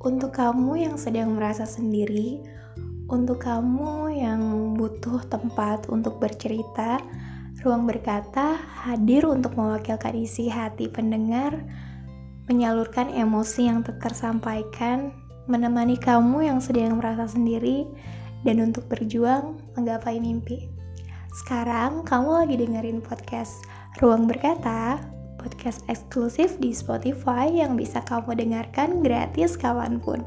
Untuk kamu yang sedang merasa sendiri, untuk kamu yang butuh tempat untuk bercerita, ruang berkata hadir untuk mewakilkan isi hati pendengar, menyalurkan emosi yang tersampaikan, menemani kamu yang sedang merasa sendiri, dan untuk berjuang menggapai mimpi. Sekarang kamu lagi dengerin podcast Ruang Berkata podcast eksklusif di Spotify yang bisa kamu dengarkan gratis kapan pun.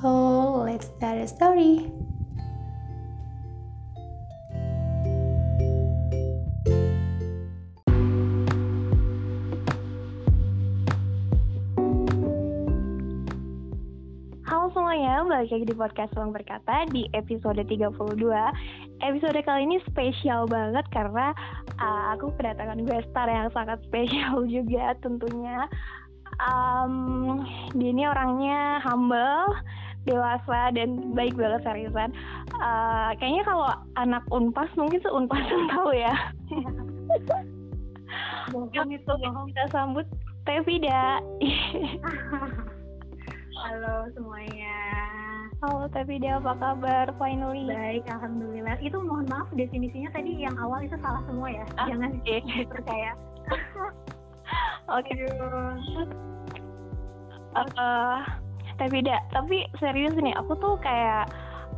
So, let's start a story. Semuanya, balik lagi di podcast Ruang Berkata di episode 32 Episode kali ini spesial banget karena uh, aku kedatangan gue star yang sangat spesial juga tentunya. Um, Dia ini orangnya humble, dewasa, dan baik banget seriusan. Uh, Kayaknya kalau anak unpas mungkin seunpas yang tahu ya. Bohong itu bohong. Kita sambut Tevida. Halo semuanya. Halo Tevida, apa kabar? Finally Baik, alhamdulillah. Itu mohon maaf definisinya tadi yang awal itu salah semua ya. Ah, Jangan oke. percaya. Oke eh tapi tidak tapi serius nih aku tuh kayak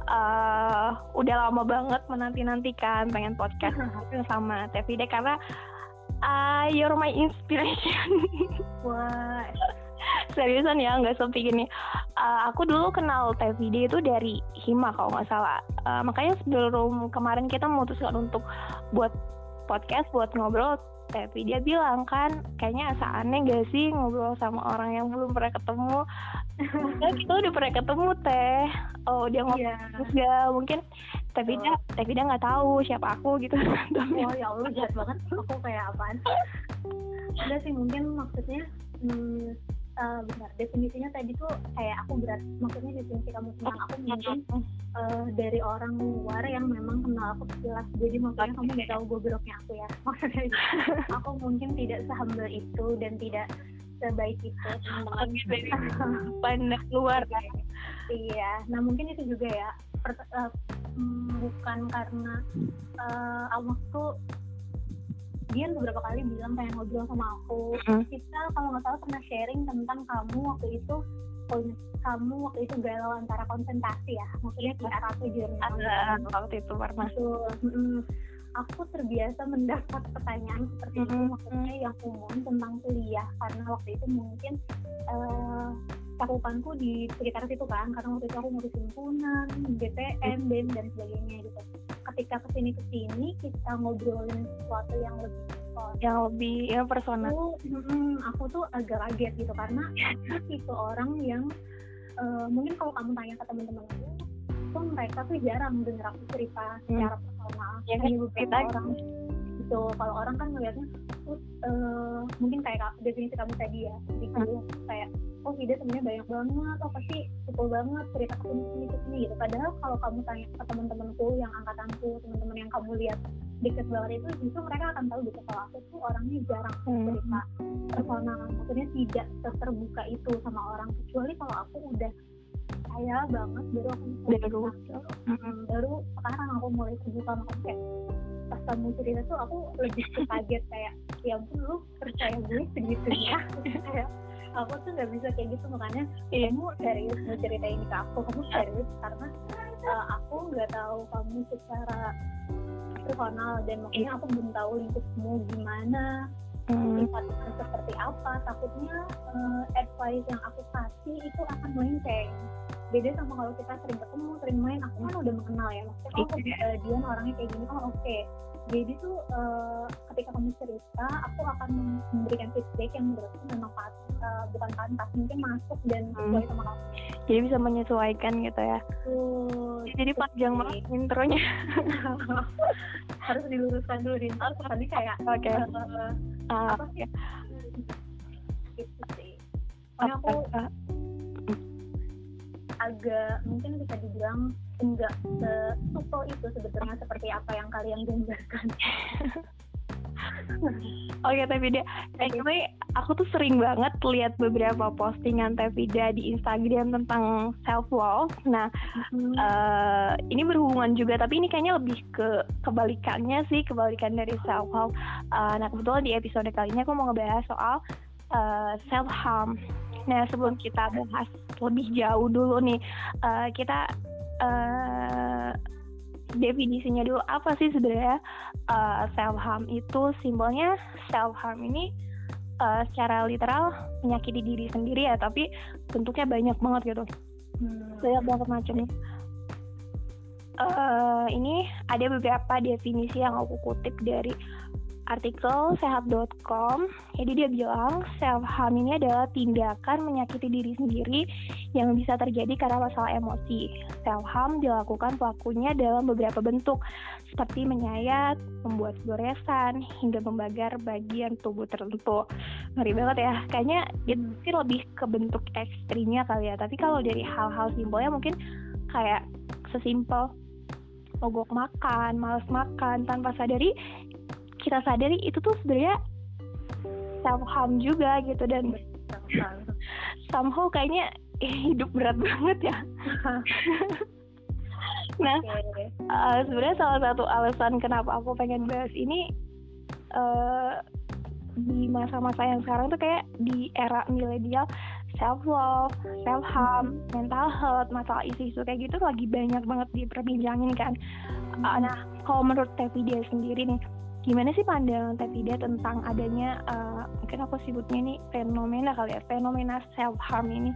eh udah lama banget menanti nantikan pengen podcast sama Tevide karena uh, you're my inspiration Wah, seriusan ya nggak sepi gini. Eh, aku dulu kenal Tevide itu dari Hima kalau nggak salah. Eh, makanya sebelum kemarin kita memutuskan untuk buat podcast buat ngobrol tapi dia bilang kan kayaknya asa aneh gak sih ngobrol sama orang yang belum pernah ketemu? Kan kita udah pernah ketemu teh. Oh dia ngobrol terus gak mungkin tapi dia tapi dia nggak tahu siapa aku gitu. Oh ya Allah jahat banget. Aku kayak apaan? Udah sih mungkin maksudnya hmm, eh, benar. Definisinya tadi tuh kayak aku berat. Maksudnya definisi kamu tentang aku mungkin eh, dari orang luar yang memang kenal aku sekilas. Jadi maksudnya kamu nggak tahu gobloknya aku ya. Maksudnya aku mungkin tidak sehumble itu dan tidak sebaik itu. Dari pandang luar. Kan iya. Nah mungkin itu juga ya. Per- mm, bukan karena Allah tuh dia beberapa kali bilang pengen ngobrol sama aku Mm. kita kalau nggak salah pernah sharing tentang kamu waktu itu kamu waktu itu galau antara konsentrasi ya maksudnya kita satu jurnal ada waktu itu. Mm-mm. Aku terbiasa mendapat pertanyaan seperti itu, Mm-mm. maksudnya yang umum tentang kuliah, karena waktu itu mungkin eh cakupanku di sekitar situ kan, karena waktu itu aku ngurus himpunan, BPM, BEM dan sebagainya gitu. Ketika ke sini ke sini kita ngobrolin sesuatu yang lebih personal. yang lebih ya personal Aku, mm-mm, aku tuh agak kaget gitu karena aku tipe orang yang eh, mungkin kalau kamu tanya ke teman-teman aku tuh mereka tuh jarang denger aku cerita secara personal Ya kan, hanya beberapa cerita. orang gitu kalau orang kan ngeliatnya tuh eh, mungkin kayak ka- definisi kamu tadi ya di Hmm. Oh Vida sebenarnya banyak banget oh pasti cukup banget cerita ke sini gitu padahal kalau kamu tanya ke teman-temanku yang angkatanku teman-teman yang kamu lihat deket banget itu justru mereka akan tahu gitu kalau aku tuh orangnya jarang Hmm. cerita personal maksudnya tidak terbuka itu sama orang kecuali kalau aku udah kaya banget baru aku Baru. cerita. Mm, baru sekarang aku mulai terbuka sama kamu kayak pas kamu cerita tuh aku lebih kaget kayak ya ampun lu percaya gue segitunya kayak aku tuh nggak bisa kayak gitu makanya kamu serius mau cerita ini ke aku kamu serius karena uh, aku nggak tahu kamu secara personal dan makanya aku belum tahu lingkupmu gimana Hmm. sifatnya seperti apa. Takutnya uh, advice yang aku kasih itu akan melenceng beda sama kalau kita sering ketemu sering main. Aku kan udah mengenal ya maksudnya oh uh, dia orangnya kayak gini oh oke jadi tuh uh, ketika kamu cerita aku akan memberikan feedback yang menurutku memang pas, uh, bukan pantas mungkin masuk dan Hmm. sesuai sama kamu. Jadi bisa menyesuaikan gitu ya. Tuh, jadi panjang banget intronya. Harus diluruskan dulu di ntar tadi kayak oke. uh, Ah, apa sih? Gitu sih. Pokoknya aku apa- agak mungkin bisa dibilang enggak sesupel itu sebetulnya seperti apa yang kalian gambarkan Oke Tevida, anyway aku tuh sering banget lihat beberapa postingan Tevida di Instagram tentang self love. Nah, hmm. uh, ini berhubungan juga, tapi ini kayaknya lebih ke kebalikannya sih, kebalikan dari self love. Uh, nah kebetulan di episode kali ini aku mau ngebahas soal uh, eh, self harm. Nah sebelum kita bahas lebih jauh dulu nih, uh, kita uh, definisinya dulu apa sih sebenarnya? Uh, self harm itu simbolnya self harm ini uh, secara literal menyakiti diri sendiri ya tapi bentuknya banyak banget gitu. Hmm. banyak banget macamnya uh, ini ada beberapa definisi yang aku kutip dari artikel sehat.com. Jadi dia bilang self harm ini adalah tindakan menyakiti diri sendiri yang bisa terjadi karena masalah emosi. Self harm dilakukan pelakunya dalam beberapa bentuk seperti menyayat, membuat goresan, hingga membakar bagian tubuh tertentu. Ngeri banget ya. Kayaknya itu sih lebih ke bentuk ekstrimnya kali ya. Tapi kalau dari hal-hal simpelnya mungkin kayak sesimpel mogok makan, males makan tanpa sadari kita sadari itu tuh sebenarnya self harm juga gitu dan somehow kayaknya hidup berat banget ya. nah, okay. uh, sebenarnya salah satu alasan kenapa aku pengen bahas ini uh, di masa-masa yang sekarang tuh kayak di era milenial self love, self harm, mental health, masalah isu-isu kayak gitu lagi banyak banget diperbincangin kan. Uh, nah, kalau menurut Tevi dia sendiri nih, gimana sih pandangan Tidak tentang adanya uh, mungkin aku sebutnya ini fenomena kali ya fenomena self harm ini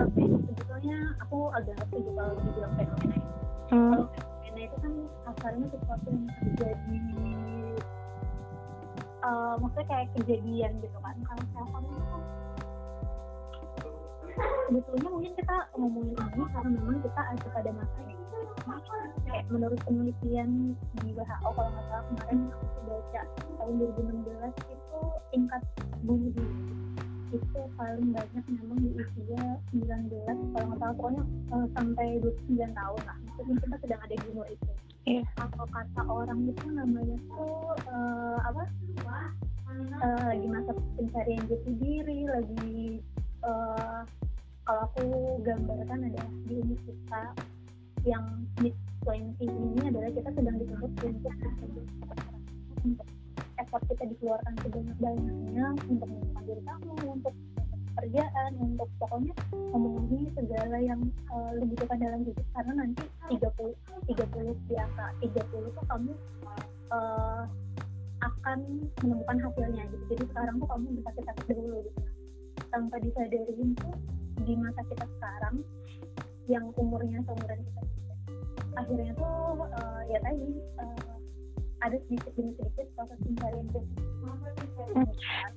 Oke, sebetulnya aku agak setuju kalau dibilang fenomena itu. Hmm. Kalau fenomena itu kan asalnya sesuatu yang terjadi uh, maksudnya kayak kejadian gitu kan. Kalau self harm itu kan sebetulnya mungkin kita ngomongin ini karena memang kita ada pada masanya kayak menurut penelitian di WHO kalau nggak salah kemarin aku baca tahun 2016 itu tingkat bunuh diri itu paling banyak memang di usia 19 kalau nggak salah pokoknya uh, sampai 29 tahun lah. Maksudnya kita sedang ada umur itu. Yeah. atau kata orang itu namanya tuh uh, apa? Uh, lagi masa pencarian jati diri lagi uh, kalau aku gambarkan adalah di umur kita yang mid 20 ini adalah kita sedang dituntut untuk untuk effort kita dikeluarkan sebanyak-banyaknya untuk menemukan diri kamu untuk pekerjaan untuk pokoknya memenuhi segala yang uh, lu butuhkan dalam hidup karena nanti 30 30 di angka 30 tuh kamu uh, akan menemukan hasilnya gitu. Jadi sekarang tuh kamu bisa kita dulu gitu. Tanpa disadari itu di masa kita sekarang yang umurnya seumuran kita akhirnya tuh uh, ya tadi uh, ada sedikit demi sedikit proses pencarian Hmm.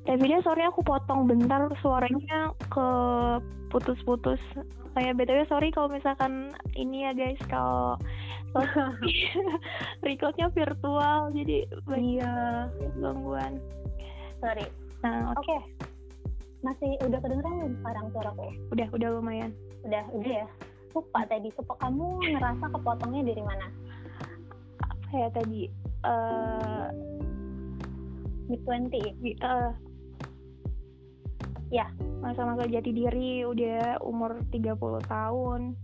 Davida sorry aku potong bentar. Suaranya ke putus-putus kayak btw sorry kalau misalkan ini ya guys. Kalau recordnya virtual jadi iya. gangguan. Sorry. Nah oke. Okay. okay. Masih udah kedengeran belum sekarang suaraku udah udah lumayan. Udah udah ya? Lupa tadi supaya kamu ngerasa kepotongnya dari mana? Apa ya tadi uh, mid 20 uh, ya. masa-masa jati diri udah umur 30 tahun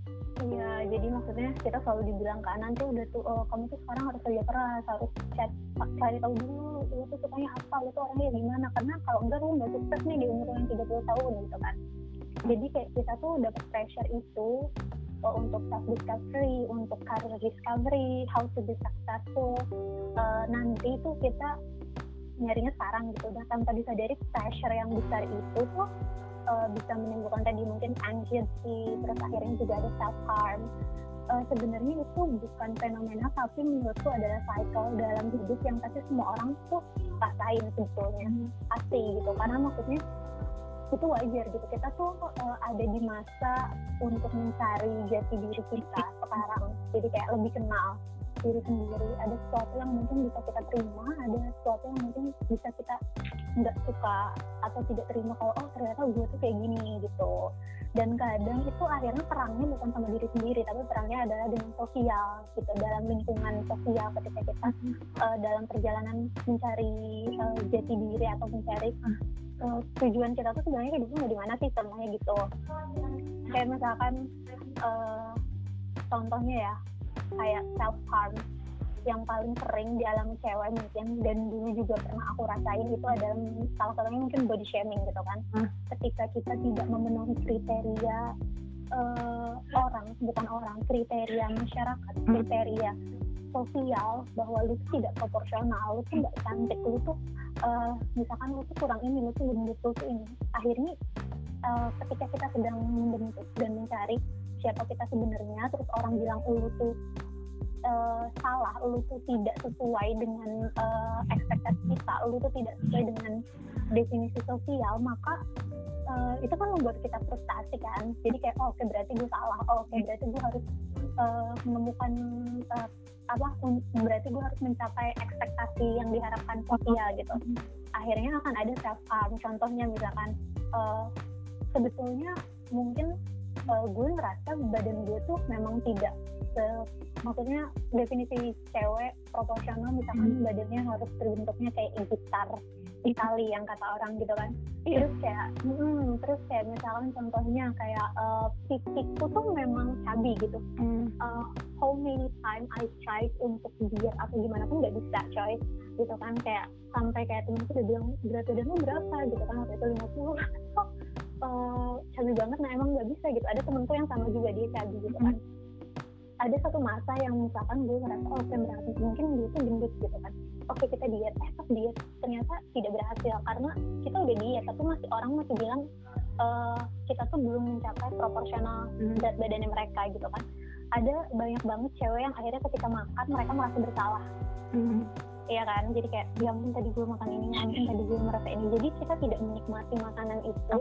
maksudnya kita selalu dibilang ke anak tuh udah tuh, oh, kamu tuh sekarang harus kerja keras, harus chat, cari tahu dulu, lu tuh sukanya apa, lu tuh orangnya gimana, karena kalau enggak lu nggak sukses nih di umur yang 30 tahun gitu kan. Jadi kayak kita tuh dapat pressure itu uh, untuk self discovery, untuk career discovery, how to be successful. Uh, nanti itu kita nyarinya sekarang gitu, udah tanpa disadari pressure yang besar itu tuh uh, bisa menimbulkan tadi mungkin anxiety, terus akhirnya juga ada self harm. Uh, sebenarnya itu bukan fenomena tapi menurutku adalah cycle dalam hidup yang pasti semua orang tuh rasain sebetulnya. Pasti gitu karena maksudnya itu wajar gitu. Kita tuh uh, ada di masa untuk mencari jati diri kita sekarang. Jadi kayak lebih kenal diri sendiri. Ada sesuatu yang mungkin bisa kita terima ada sesuatu yang mungkin bisa kita nggak suka atau tidak terima kalau oh ternyata gue tuh kayak gini gitu dan kadang itu akhirnya perangnya bukan sama diri sendiri tapi perangnya adalah dengan sosial gitu dalam lingkungan sosial ketika kita uh, dalam perjalanan mencari uh, jati diri atau mencari uh, tujuan kita tuh sebenarnya hidupnya di mana sih sebenarnya gitu. Kayak misalkan uh, contohnya ya kayak self harm yang paling sering dialami cewek mungkin dan dulu juga pernah aku rasain itu adalah salah satunya mungkin body shaming gitu kan hmm. ketika kita tidak memenuhi kriteria uh, orang bukan orang kriteria masyarakat hmm. kriteria sosial bahwa lu tuh tidak proporsional lu tuh nggak cantik lu tuh uh, misalkan lu tuh kurang ini lu tuh gendut lu tuh ini akhirnya uh, ketika kita sedang membentuk dan mencari siapa kita sebenarnya terus orang bilang lu tuh uh, salah, lu tuh tidak sesuai dengan uh, ekspektasi kita, lu tuh tidak sesuai dengan definisi sosial, maka uh, itu kan membuat kita frustasi kan. Jadi kayak oh, oke okay, berarti gue salah, oh, oke okay, berarti gue harus uh, menemukan uh, apa? Berarti gue harus mencapai ekspektasi yang diharapkan sosial gitu. Akhirnya akan ada self harm. Contohnya misalkan uh, sebetulnya mungkin uh, gue ngerasa badan gue tuh memang tidak maksudnya definisi cewek proporsional misalkan hmm. badannya harus terbentuknya kayak gitar Itali yang kata orang gitu kan. Yeah. terus kayak hmm, terus kayak misalkan contohnya kayak uh, fisikku tuh memang cabi gitu. Mm. uh, how many time I tried untuk diet atau gimana pun nggak bisa coy gitu kan. Kayak sampai kayak temenku udah bilang berat badanmu berapa? gitu kan waktu itu 50 kok uh, cabi banget nah emang nggak bisa gitu. Ada temenku yang sama juga dia cabi gitu kan. Mm ada satu masa yang misalkan gue ngerasa oh saya berhasil. Mungkin gue tuh gendut gitu kan. Oke kita diet. Eh pas diet. Ternyata tidak berhasil karena kita udah diet tapi masih orang masih bilang uh, kita tuh belum mencapai proporsional hmm. berat badannya mereka gitu kan. Ada banyak banget cewek yang akhirnya ketika makan mereka merasa bersalah. Hmm Iya kan? Jadi kayak ya mungkin tadi gue makan ini ya mungkin tadi gue merasa ini. Jadi kita tidak menikmati makanan itu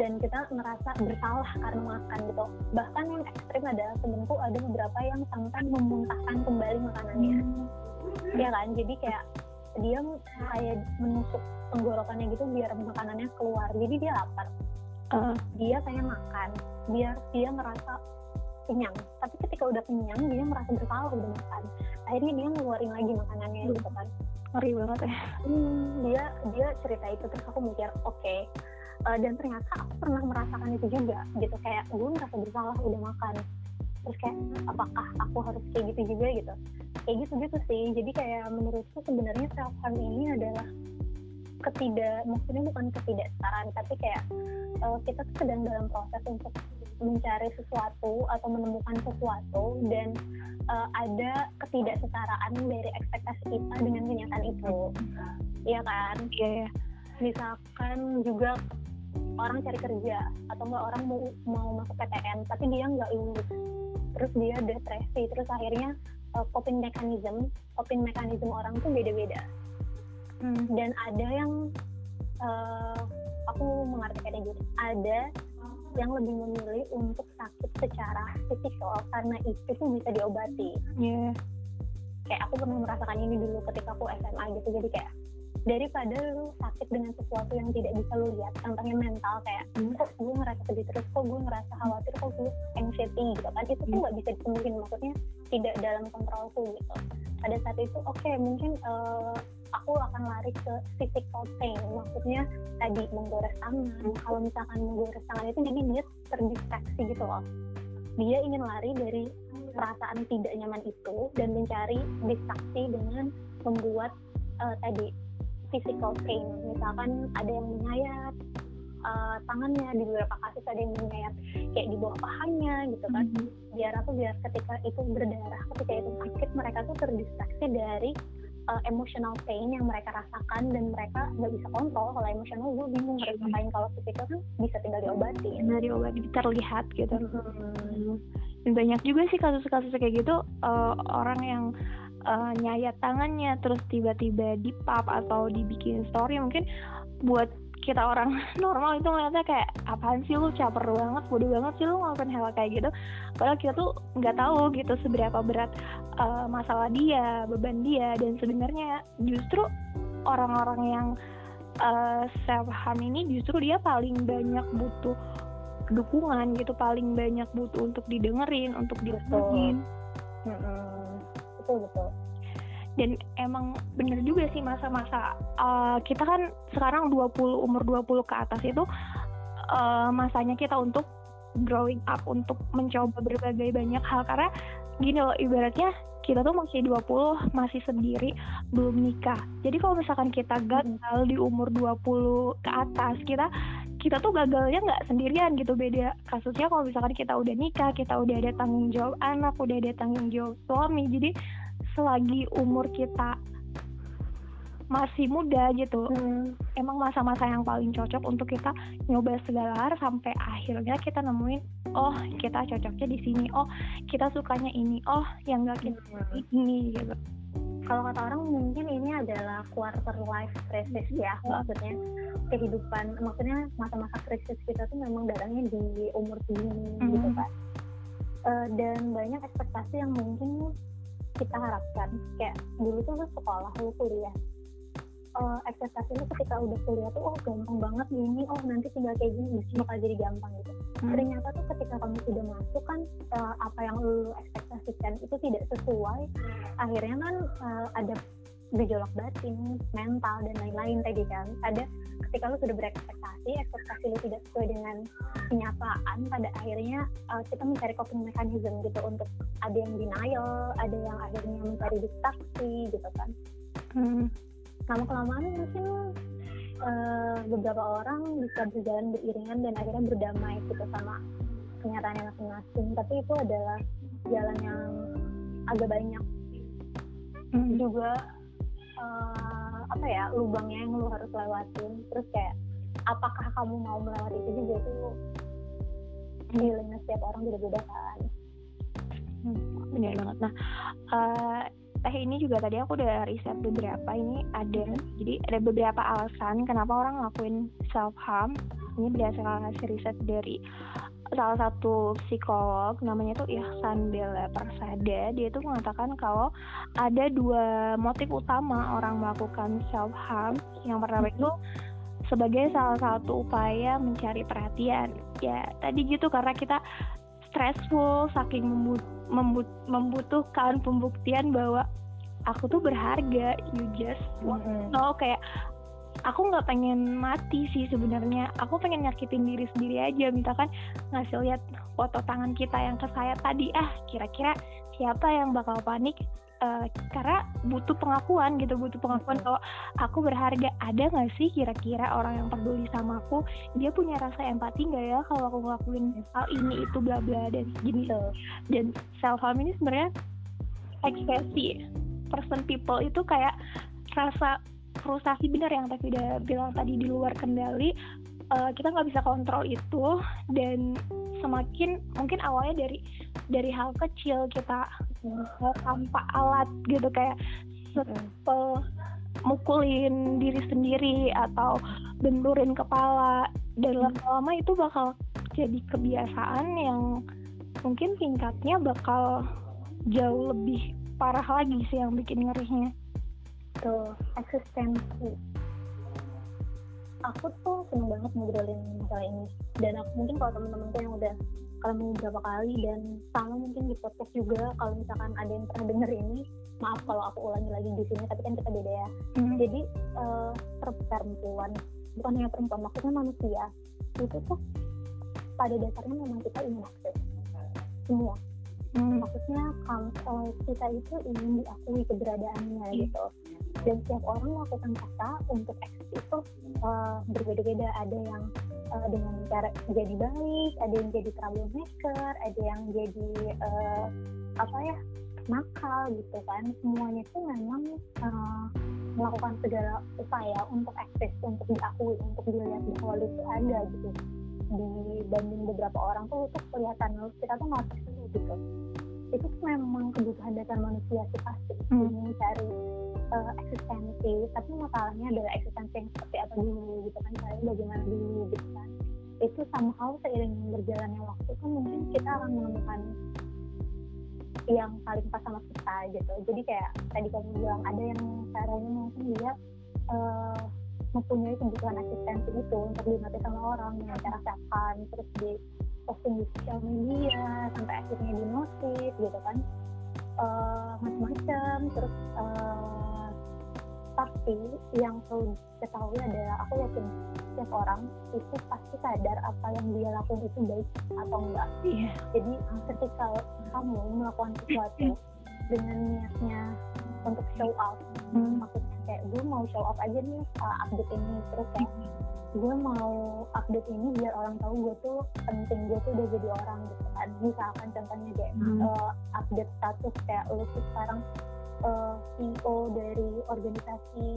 dan kita merasa bersalah karena makan gitu. Bahkan yang ekstrim adalah temenku ada beberapa yang sampai memuntahkan kembali makanannya. Iya kan? Jadi kayak dia kayak menusuk tenggorokannya gitu biar makanannya keluar. Jadi dia lapar. Uh. dia pengen makan. Biar dia ngerasa kenyang. Tapi ketika udah kenyang dia merasa bersalah udah makan akhirnya dia ngeluarin lagi makanannya hmm. gitu kan. Ngeri banget ya. Hmm, dia dia cerita itu terus aku mikir oke. Okay. uh, dan ternyata aku pernah merasakan itu juga gitu. Kayak gue merasa bersalah udah makan. Terus kayak apakah aku harus kayak gitu juga? gitu. Kayak gitu gitu sih. Jadi kayak menurutku sebenarnya self harm ini adalah ketidak maksudnya bukan ketidaksetaraan tapi kayak uh, kita tuh sedang dalam proses untuk mencari sesuatu atau menemukan sesuatu dan uh, ada ketidaksetaraan dari ekspektasi kita dengan kenyataan itu Iya kan iya yeah, yeah. misalkan juga orang cari kerja atau enggak orang mau mau masuk PTN tapi dia nggak lulus terus dia depresi terus akhirnya uh, coping mechanism coping mechanism orang tuh beda-beda hmm. dan ada yang uh, aku mengartikannya gitu ada yang lebih memilih untuk sakit secara fisikal karena itu tuh bisa diobati. Yeah. Kayak aku pernah merasakan ini dulu ketika aku SMA gitu. Jadi kayak daripada lu sakit dengan sesuatu yang tidak bisa lu lihat, contohnya mental kayak hmm. kok gue ngerasa sedih terus, kok gue ngerasa khawatir, kok gue anxiety gitu kan. Itu tuh hmm. nggak bisa disembuhin, maksudnya tidak dalam kontrolku gitu. Pada saat itu oke okay, mungkin uh, aku akan lari ke physical pain maksudnya tadi menggores tangan kalau misalkan menggores tangan itu jadi dia terdistraksi gitu loh dia ingin lari dari perasaan tidak nyaman itu dan mencari distraksi dengan membuat uh, tadi physical pain. Misalkan ada yang menyayat uh, tangannya di beberapa kasus ada yang menyayat kayak di bawah pahanya gitu kan. Mm -hmm. biar apa biar ketika itu berdarah ketika itu sakit mereka tuh terdistraksi dari uh, emotional pain yang mereka rasakan dan mereka nggak bisa kontrol kalau emosional gue bingung harus ngapain kalau fisikal kan bisa tinggal diobati nah diobati terlihat gitu. Hmm. dan banyak juga sih kasus-kasus kayak gitu uh, orang yang uh, nyayat tangannya terus tiba-tiba di pub atau dibikin story mungkin buat kita orang normal itu ngeliatnya kayak apaan sih lu caper banget bodoh banget sih lu ngelakuin hal kayak gitu. Padahal kita tuh nggak tahu gitu seberapa berat uh, masalah dia beban dia dan sebenarnya justru orang-orang yang uh, self harm ini justru dia paling banyak butuh dukungan gitu paling banyak butuh untuk didengerin untuk didengerin betul betul. Dan emang bener juga sih masa-masa uh, kita kan sekarang 20 umur 20 ke atas itu uh, masanya kita untuk growing up untuk mencoba berbagai banyak hal. Karena gini loh ibaratnya kita tuh masih 20 masih sendiri belum nikah. Jadi kalau misalkan kita gagal di umur 20 ke atas kita kita tuh gagalnya nggak sendirian gitu. Beda kasusnya kalau misalkan kita udah nikah kita udah ada tanggung jawab anak udah ada tanggung jawab suami. Jadi selagi umur kita masih muda gitu hmm. emang masa-masa yang paling cocok untuk kita nyoba segala hal sampai akhirnya kita nemuin oh kita cocoknya di sini. Oh kita sukanya ini. Oh yang gak kita hmm. ini gitu kalau kata orang mungkin ini adalah quarter life crisis ya hmm. maksudnya kehidupan maksudnya masa-masa krisis kita tuh memang darahnya di umur segini hmm. gitu kan uh, dan banyak ekspektasi yang mungkin kita harapkan kayak dulu tuh lu sekolah lu kuliah uh, ekspektasi lu ketika udah kuliah tuh oh gampang banget gini oh nanti tinggal kayak gini bakal jadi gampang gitu hmm. ternyata tuh ketika kamu sudah masuk kan uh, apa yang lu ekspektasikan itu tidak sesuai akhirnya kan uh, ada gejolak batin, mental dan lain-lain tadi kan. Ada ketika lu sudah berekspektasi, ekspektasi lu tidak sesuai dengan kenyataan, pada akhirnya uh, kita mencari coping mechanism gitu untuk ada yang denial, ada yang akhirnya mencari distraksi gitu kan. Hmm. Lama kelamaan mungkin uh, beberapa orang bisa berjalan beriringan dan akhirnya berdamai gitu sama kenyataannya masing-masing. Tapi itu adalah jalan yang agak banyak hmm. juga uh, apa ya lubangnya yang lu harus lewatin terus kayak apakah kamu mau melewati itu juga itu feelingnya setiap orang beda-beda kan hmm, benar banget nah uh, teh ini juga tadi aku udah riset beberapa ini ada jadi ada beberapa alasan kenapa orang ngelakuin self harm ini berdasarkan hasil riset dari salah satu psikolog namanya tuh Ihsan Bella Persada. Dia tuh mengatakan kalau ada dua motif utama orang melakukan self harm yang pertama itu sebagai salah satu upaya mencari perhatian. Ya tadi gitu karena kita stressful saking membut, membut, membutuhkan pembuktian bahwa aku tuh berharga you just want mm -hmm. know. Kayak aku nggak pengen mati sih sebenarnya. Aku pengen nyakitin diri sendiri aja. Misalkan ngasih lihat foto tangan kita yang kesayat tadi ah kira-kira siapa yang bakal panik uh, karena butuh pengakuan gitu butuh pengakuan kalau aku berharga. Ada nggak sih kira-kira orang yang peduli sama aku? Dia punya rasa empati nggak ya kalau aku ngelakuin hal ini itu bla bla dan gini. Dan self harm ini sebenarnya ekspresi person people itu kayak rasa frustasi benar yang Tevi udah bilang tadi di luar kendali. Uh, kita nggak bisa kontrol itu dan semakin mungkin awalnya dari dari hal kecil kita tanpa alat gitu kayak sepel mukulin diri sendiri atau benturin kepala. Dan hmm. lama-lama itu bakal jadi kebiasaan yang mungkin tingkatnya bakal jauh lebih parah lagi sih yang bikin ngerinya. Gitu eksistensi. Aku tuh seneng banget ngobrolin masalah ini. Dan aku mungkin kalau temen-temenku yang udah kalau beberapa kali dan sama mungkin di podcast juga kalau misalkan ada yang pernah denger ini maaf kalau aku ulangi lagi di sini tapi kan kita beda ya hmm. jadi uh, perempuan bukan hanya perempuan maksudnya manusia itu tuh pada dasarnya memang kita ingin aktif semua hmm. maksudnya kalau kita itu ingin diakui keberadaannya hmm. gitu dan setiap orang melakukan kata untuk eksis itu uh, berbeda-beda. Ada yang uh, dengan cara jadi baik ada yang jadi troublemaker ada yang jadi uh, apa ya nakal gitu kan. Semuanya itu memang uh, melakukan segala upaya untuk eksis untuk diakui untuk dilihat bahwa itu ada gitu. Dibanding beberapa orang tuh itu kelihatan. Kita tuh nggak gitu itu memang kebutuhan dasar manusia sih pasti. Hmm. mencari uh, eksistensi. Tapi masalahnya adalah eksistensi yang seperti apa dulu gitu kan. Saya bagaimana dulu gitu kan. Itu somehow seiring berjalannya waktu kan mungkin kita akan menemukan yang paling pas sama kita gitu. Jadi kayak tadi kamu bilang ada yang caranya mungkin dia uh, mempunyai kebutuhan asistensi itu untuk dimengerti sama orang dengan cara setan terus di posting di sosial media sampai akhirnya di notif gitu kan uh, macam-macam terus uh, tapi yang perlu ketahui adalah aku yakin setiap orang itu pasti sadar apa yang dia lakukan itu baik atau enggak yeah. jadi ketika kamu melakukan sesuatu dengan niatnya untuk show off hmm. maksudnya kayak gue mau show off aja nih uh, update ini terus kayak gue mau update ini biar orang tahu gue tuh penting gue tuh udah jadi orang gitu kan misalkan contohnya kayak hmm. uh, update status kayak lu tuh sekarang uh, CEO dari organisasi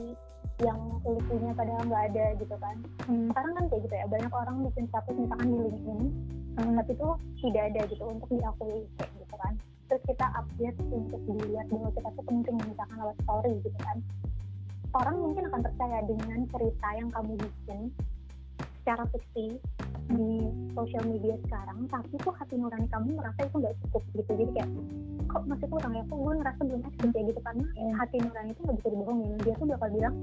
yang lu punya padahal nggak ada gitu kan hmm. sekarang kan kayak gitu ya banyak orang bikin status misalkan di LinkedIn hmm. tapi tuh tidak ada gitu untuk diakui kayak gitu kan terus kita update untuk dilihat bahwa kita tuh penting misalkan lewat story gitu kan. Orang mungkin akan percaya dengan cerita yang kamu bikin secara fiksi di sosial media sekarang tapi tuh hati nurani kamu merasa itu nggak cukup gitu. Jadi kayak kok masih kurang ya kok gue ngerasa belum eksis ya gitu? Karena yeah. hati nurani itu nggak bisa dibohongin. Dia tuh bakal bilang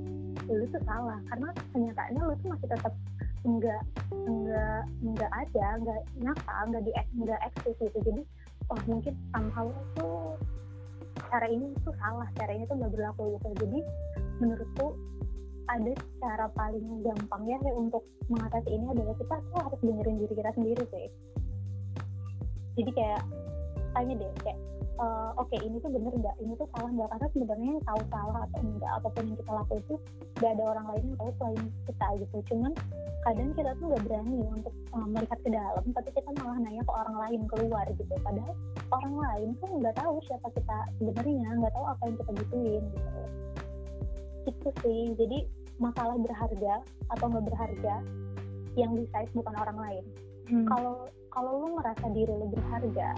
lu tuh salah. Karena kenyataannya lu tuh masih tetap enggak enggak enggak ada enggak nyata enggak di enggak eksis gitu. Jadi oh mungkin somehow itu cara ini tuh salah cara ini tuh nggak berlaku gitu. Jadi menurutku ada cara paling gampang ya untuk mengatasi ini adalah kita tuh harus dengerin diri kita sendiri sih. Jadi kayak tanya deh kayak uh, oke okay, ini tuh bener nggak? Ini tuh salah nggak? Karena sebenarnya tahu salah atau enggak apa pun yang kita lakukan itu nggak ada orang lain yang tahu selain kita gitu. Cuman kadang kita tuh nggak berani untuk uh, melihat ke dalam tapi kita malah nanya ke orang lain keluar gitu. Padahal orang lain tuh nggak tahu siapa kita sebenarnya nggak tahu apa yang kita butuhin gitu. Itu sih. Jadi masalah berharga atau nggak berharga yang decide bukan orang lain. Kalau hmm. kalau lu merasa diri lu berharga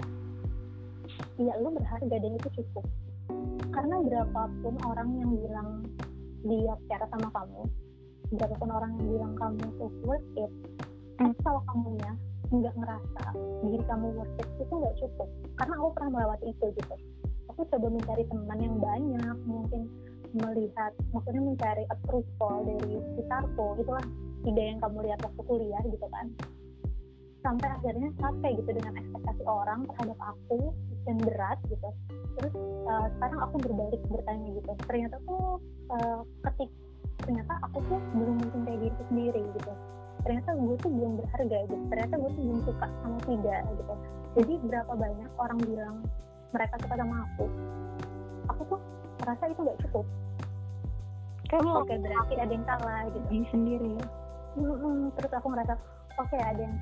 ya lu berharga dan itu cukup. Karena berapapun orang yang bilang dia cara sama kamu berapapun orang yang bilang kamu tuh worth it hmm. kalau kamunya nggak ngerasa diri kamu worth it itu nggak cukup. Karena aku pernah melewati itu gitu. Aku coba mencari teman yang banyak mungkin melihat maksudnya mencari approval dari sekitarku itulah ide yang kamu lihat waktu kuliah gitu kan. Sampai akhirnya capek gitu dengan ekspektasi orang terhadap aku dan berat gitu. Terus uh, sekarang aku berbalik bertanya gitu. Ternyata tuh uh, ketik ternyata aku tuh belum mencintai diri sendiri gitu. Ternyata gue tuh belum berharga gitu. Ternyata gue tuh belum suka sama tiga gitu. Jadi berapa banyak orang bilang mereka suka sama aku aku tuh merasa itu gak cukup. Kamu oke okay, berarti ada yang salah gitu. Ini sendiri ya? Terus aku ngerasa oke okay, ada yang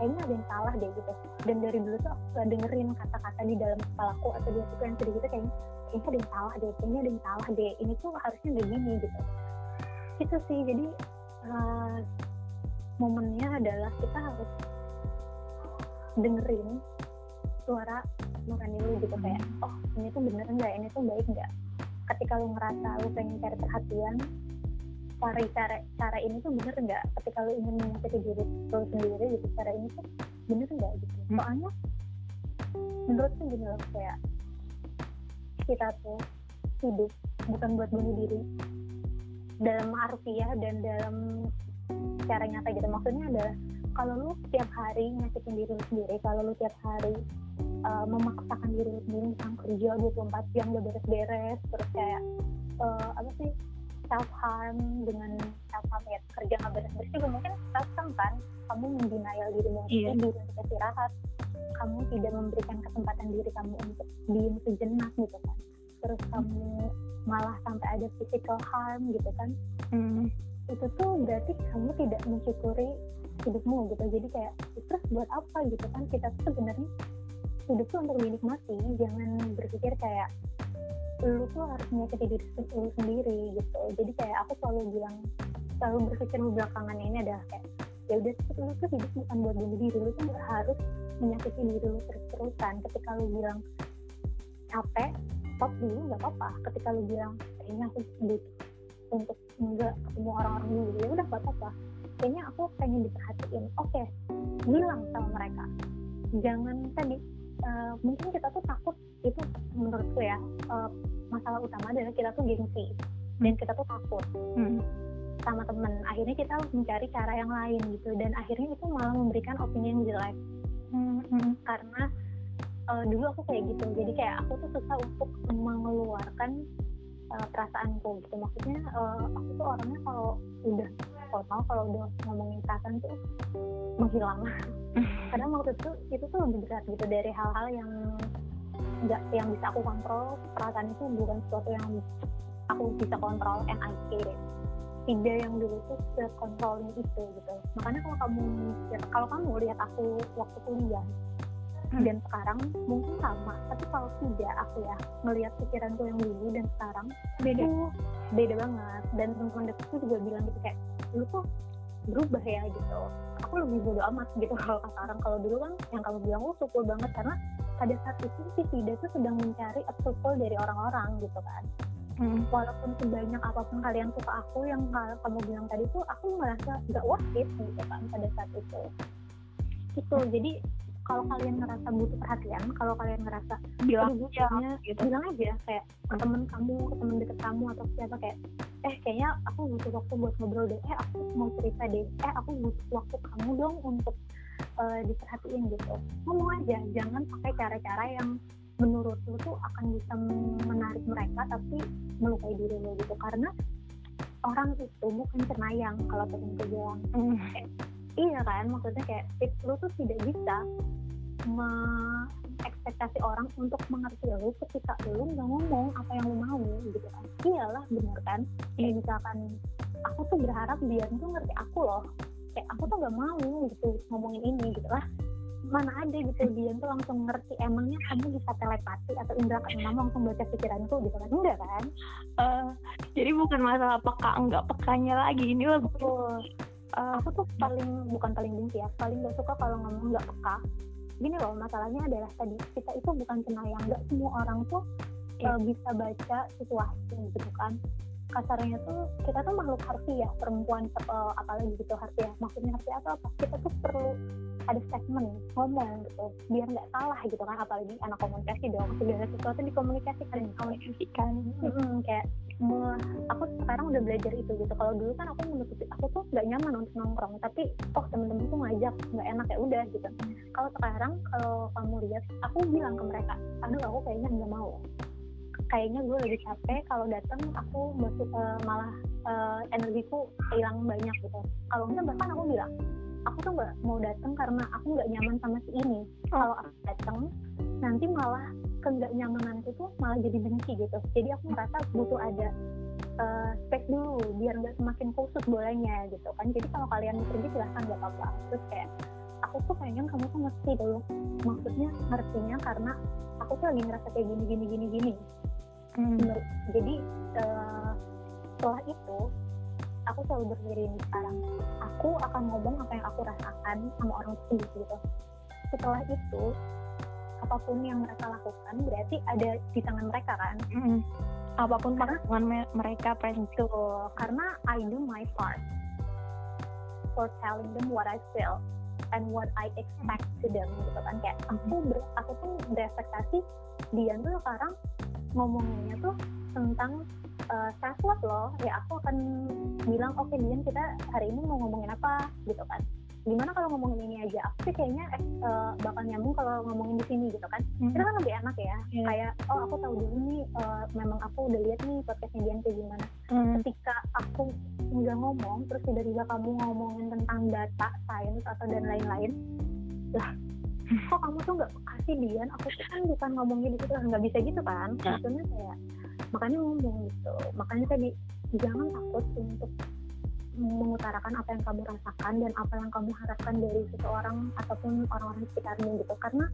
kayaknya ada yang salah deh gitu. Dan dari dulu tuh aku gak dengerin kata-kata di dalam kepalaku atau di aku yang sedih gitu kayaknya kayaknya ada yang salah deh kayaknya ada yang salah deh. Ini tuh harusnya gak gini gitu itu sih jadi uh, momennya adalah kita harus dengerin suara nurani lu gitu kayak oh ini tuh bener nggak? Ini tuh baik nggak? Ketika lu ngerasa lu pengen cari perhatian cara cara cara ini tuh bener nggak? Ketika lu ingin menyakiti diri lu sendiri gitu cara ini tuh bener nggak gitu? Hmm. soalnya menurutku gini loh kayak kita tuh hidup bukan buat bunuh diri dalam harfiah dan dalam cara nyata gitu. Maksudnya adalah kalau lu tiap hari nyakitin diri lu sendiri kalau lu tiap hari uh, memaksakan diri lu sendiri misalnya kerja 24 jam gak beres-beres terus kayak uh, apa sih self harm dengan self harm ya kerja nggak beres-beres juga mungkin self harm kan kamu mendenial dirimu yeah. diri untuk istirahat. Kamu tidak memberikan kesempatan diri kamu untuk diem sejenak gitu kan terus kamu malah sampai ada physical harm gitu kan? Mm. itu tuh berarti kamu tidak mensyukuri hidupmu gitu. Jadi kayak terus buat apa? gitu kan? Kita tuh sebenarnya hidup tuh untuk dinikmati. Jangan berpikir kayak lu tuh harus menyakiti diri lu sendiri gitu. Jadi kayak aku selalu bilang selalu berpikir belakangan ini adalah kayak ya udah lu tuh hidup bukan buat bunuh diri. Lu tuh harus menyakiti diri lu terus-terusan. Ketika lu bilang capek stop dulu nggak apa-apa. Ketika lu bilang kayaknya aku butuh untuk nggak ketemu orang-orang dulu ya udah nggak apa-apa. Kayaknya aku pengen diperhatiin. Oke okay, bilang sama mereka jangan tadi uh, mungkin kita tuh takut. Itu menurutku ya uh, masalah utama adalah kita tuh gengsi dan kita tuh takut hmm. sama temen. Akhirnya kita harus mencari cara yang lain gitu dan akhirnya itu malah memberikan opini yang jelek. Hmm, karena uh, dulu aku kayak gitu. Jadi kayak aku tuh susah untuk mengeluarkan uh, perasaanku gitu. Maksudnya uh, aku tuh orangnya kalau udah total kalau udah ngomongin perasaan tuh menghilang. Karena waktu itu itu tuh lebih berat gitu dari hal-hal yang nggak yang bisa aku kontrol. Perasaan itu bukan sesuatu yang aku bisa kontrol and I hate it tidak yang dulu tuh kontrolnya itu gitu. Makanya kalau kamu kalau kamu lihat aku waktu kuliah. Dan sekarang mungkin sama tapi kalau tidak aku ya melihat pikiranku yang dulu dan sekarang beda. Tuh beda banget. Dan teman-teman dekatku juga bilang gitu kayak lu tuh berubah ya gitu. Aku lebih bodo amat gitu kalau sekarang. Kalau dulu kan yang kamu bilang lu syukur banget karena pada saat itu si Vida tuh sedang mencari approval dari orang-orang gitu kan. Hmm. walaupun sebanyak apa pun kalian suka aku yang kamu bilang tadi tuh aku merasa gak worth it gitu kan pada saat itu. Itu jadi kalau kalian ngerasa butuh perhatian kalau kalian ngerasa bilang aja gitu. bilang aja kayak ke temen kamu ke temen deket kamu atau siapa kayak eh kayaknya aku butuh waktu buat ngobrol deh. Eh aku mau cerita deh. Eh aku butuh waktu kamu dong untuk uh, diperhatiin gitu. Ngomong aja jangan pakai cara-cara yang menurut lu tuh akan bisa menarik mereka tapi melukai diri lo gitu. Karena orang itu bukan cenayang kalau gue bilang mm. Iya kan maksudnya kayak lu tuh tidak bisa ekspektasi orang untuk mengerti lu ketika lu nggak ngomong apa yang lu mau gitu kan. Iyalah bener kan? Ya misalkan aku tuh berharap dia tuh ngerti aku loh. Kayak aku tuh gak mau gitu ngomongin ini gitu lah. Mana ada gitu dia tuh langsung ngerti emangnya kamu bisa telepati atau indra keenam langsung baca pikiranku gitu kan? Enggak kan? Uh, jadi bukan masalah peka enggak pekanya lagi ini loh uh, aku tuh paling bukan paling benci ya paling gak suka kalau ngomong nggak peka gini loh masalahnya adalah tadi kita itu bukan cenayang nggak semua orang tuh yeah. Uh, bisa baca situasi gitu kan kasarnya tuh kita tuh makhluk harfiah perempuan uh, apalagi gitu harfiah maksudnya harfiah atau apa? Kita tuh perlu ada statement ngomong gitu biar nggak salah gitu kan. Apalagi anak komunikasi dong segala sesuatu dikomunikasikan. Dikomunikasikan hmm, kayak aku sekarang udah belajar itu gitu. Kalau dulu kan aku menutupi aku tuh nggak nyaman untuk nongkrong. Tapi oh temen-temen tuh ngajak nggak enak ya udah gitu. Kalau sekarang kalau kamu lihat aku bilang ke mereka aduh aku kayaknya nggak mau kayaknya gue lebih capek kalau datang aku masuk uh, malah uh, energiku hilang banyak gitu. Kalau enggak bahkan aku bilang aku tuh nggak mau datang karena aku nggak nyaman sama si ini. Oh. kalau aku datang nanti malah ke nggak nyamananku tuh malah jadi benci gitu. Jadi aku merasa butuh ada uh, space dulu biar nggak semakin kusut bolanya gitu kan. Jadi kalau kalian pergi silahkan nggak apa-apa. Terus kayak aku tuh pengen kamu tuh ngerti dulu maksudnya ngertinya karena aku tuh lagi ngerasa kayak gini gini gini gini hmm. jadi uh, setelah itu aku selalu berpikir ini sekarang. Aku akan ngomong apa yang aku rasakan sama orang tersebut gitu. Setelah itu apa pun yang mereka lakukan berarti ada di tangan mereka kan? Mm. apa pun tangan mereka itu karena I do my part for telling them what I feel and what I expect to them gitu kan. Kayak aku ber, aku tuh berekspektasi dia tuh sekarang ngomonginnya tuh tentang uh, self love loh. Ya aku akan bilang oke okay, Dian kita hari ini mau ngomongin apa? Gitu kan. Gimana kalau ngomongin ini aja? Aku sih kayaknya eh, uh, bakal nyambung kalau ngomongin di sini gitu kan. Hmm. itu kan lebih enak ya. Hmm. kayak oh aku tahu dulu nih uh, memang aku udah lihat nih podcastnya Dian kayak gimana. Hmm. ketika aku nggak ngomong terus tiba-tiba kamu ngomongin tentang data sains atau dan lain-lain lah kok kamu tuh nggak kasih Dian? Aku tuh kan bukan ngomongin di situ nggak bisa gitu kan? Ya. maksudnya kayak makanya ngomong gitu. Makanya tadi jangan takut untuk mengutarakan apa yang kamu rasakan dan apa yang kamu harapkan dari seseorang ataupun orang-orang sekitarmu gitu. Karena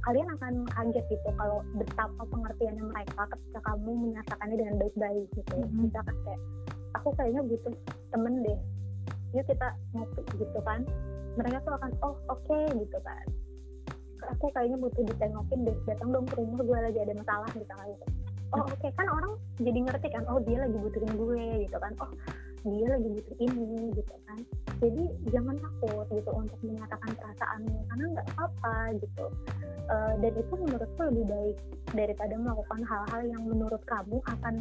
kalian akan kaget gitu kalau betapa pengertiannya mereka ketika kamu menyatakannya dengan baik-baik gitu. Mm-hmm. misalkan kayak aku kayaknya butuh temen deh yuk kita ngopi gitu kan. Mereka tuh akan oh oke okay, gitu kan. Aku kayaknya butuh ditengokin deh datang dong ke rumah gue lagi ada masalah gitu kan. Oh oke okay. kan orang jadi ngerti kan oh dia lagi butuhin gue gitu kan. Oh dia lagi butuh ini gitu kan. Jadi jangan takut gitu untuk menyatakan perasaanmu karena nggak apa-apa gitu. Uh, dan itu menurutku lebih baik daripada melakukan hal-hal yang menurut kamu akan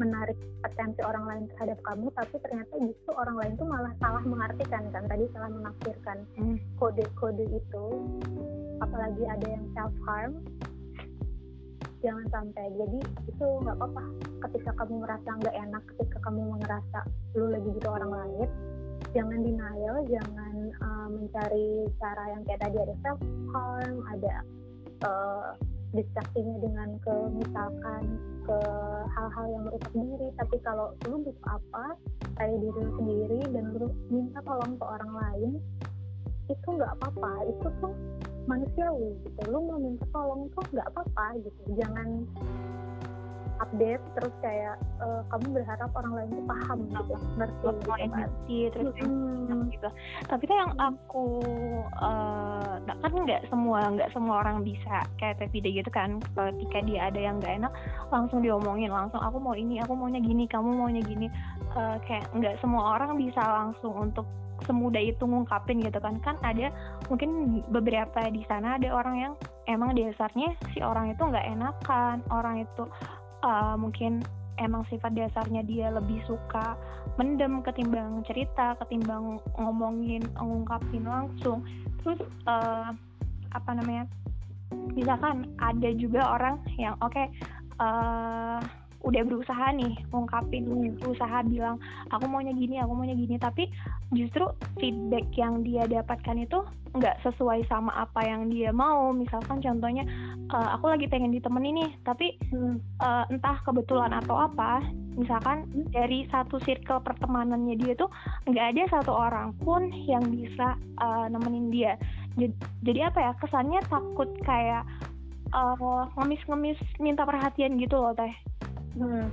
menarik atensi orang lain terhadap kamu tapi ternyata justru orang lain tuh malah salah mengartikan kan tadi salah menafsirkan hmm. kode-kode itu. Apalagi ada yang self harm jangan sampai. Jadi itu nggak apa-apa. Ketika kamu merasa nggak enak ketika kamu merasa lu lagi butuh orang lain jangan denial jangan uh, mencari cara yang kayak tadi ada self harm ada uh, distraksinya dengan ke misalkan ke hal-hal yang merusak diri. Tapi kalau lu butuh apa kayak diri sendiri dan lu minta tolong ke orang lain itu nggak apa-apa itu tuh manusiawi gitu. Lu mau minta tolong tuh nggak apa-apa gitu. Jangan update terus kayak uh, kamu berharap orang lain tuh paham gitu ngerti gitu kan. terus hmm. gitu tapi kan yang aku uh, kan nggak semua nggak semua orang bisa kayak Tevide gitu kan. Ketika dia ada yang nggak enak langsung diomongin langsung aku mau ini aku maunya gini kamu maunya gini. Uh, kayak nggak semua orang bisa langsung untuk semudah itu ngungkapin gitu kan. Kan ada mungkin beberapa di sana ada orang yang emang dasarnya si orang itu nggak enakan orang itu uh, mungkin emang sifat dasarnya dia lebih suka mendem ketimbang cerita ketimbang ngomongin ngungkapin langsung. Terus uh, apa namanya misalkan ada juga orang yang oke okay, uh, udah berusaha nih ngungkapin hmm. berusaha bilang aku maunya gini aku maunya gini tapi justru feedback yang dia dapatkan itu nggak sesuai sama apa yang dia mau misalkan contohnya uh, aku lagi pengen ditemenin nih tapi hmm. uh, entah kebetulan atau apa misalkan hmm. dari satu circle pertemanannya dia tuh nggak ada satu orang pun yang bisa uh, nemenin dia jadi, jadi apa ya kesannya takut kayak uh, ngemis-ngemis minta perhatian gitu loh teh hmm.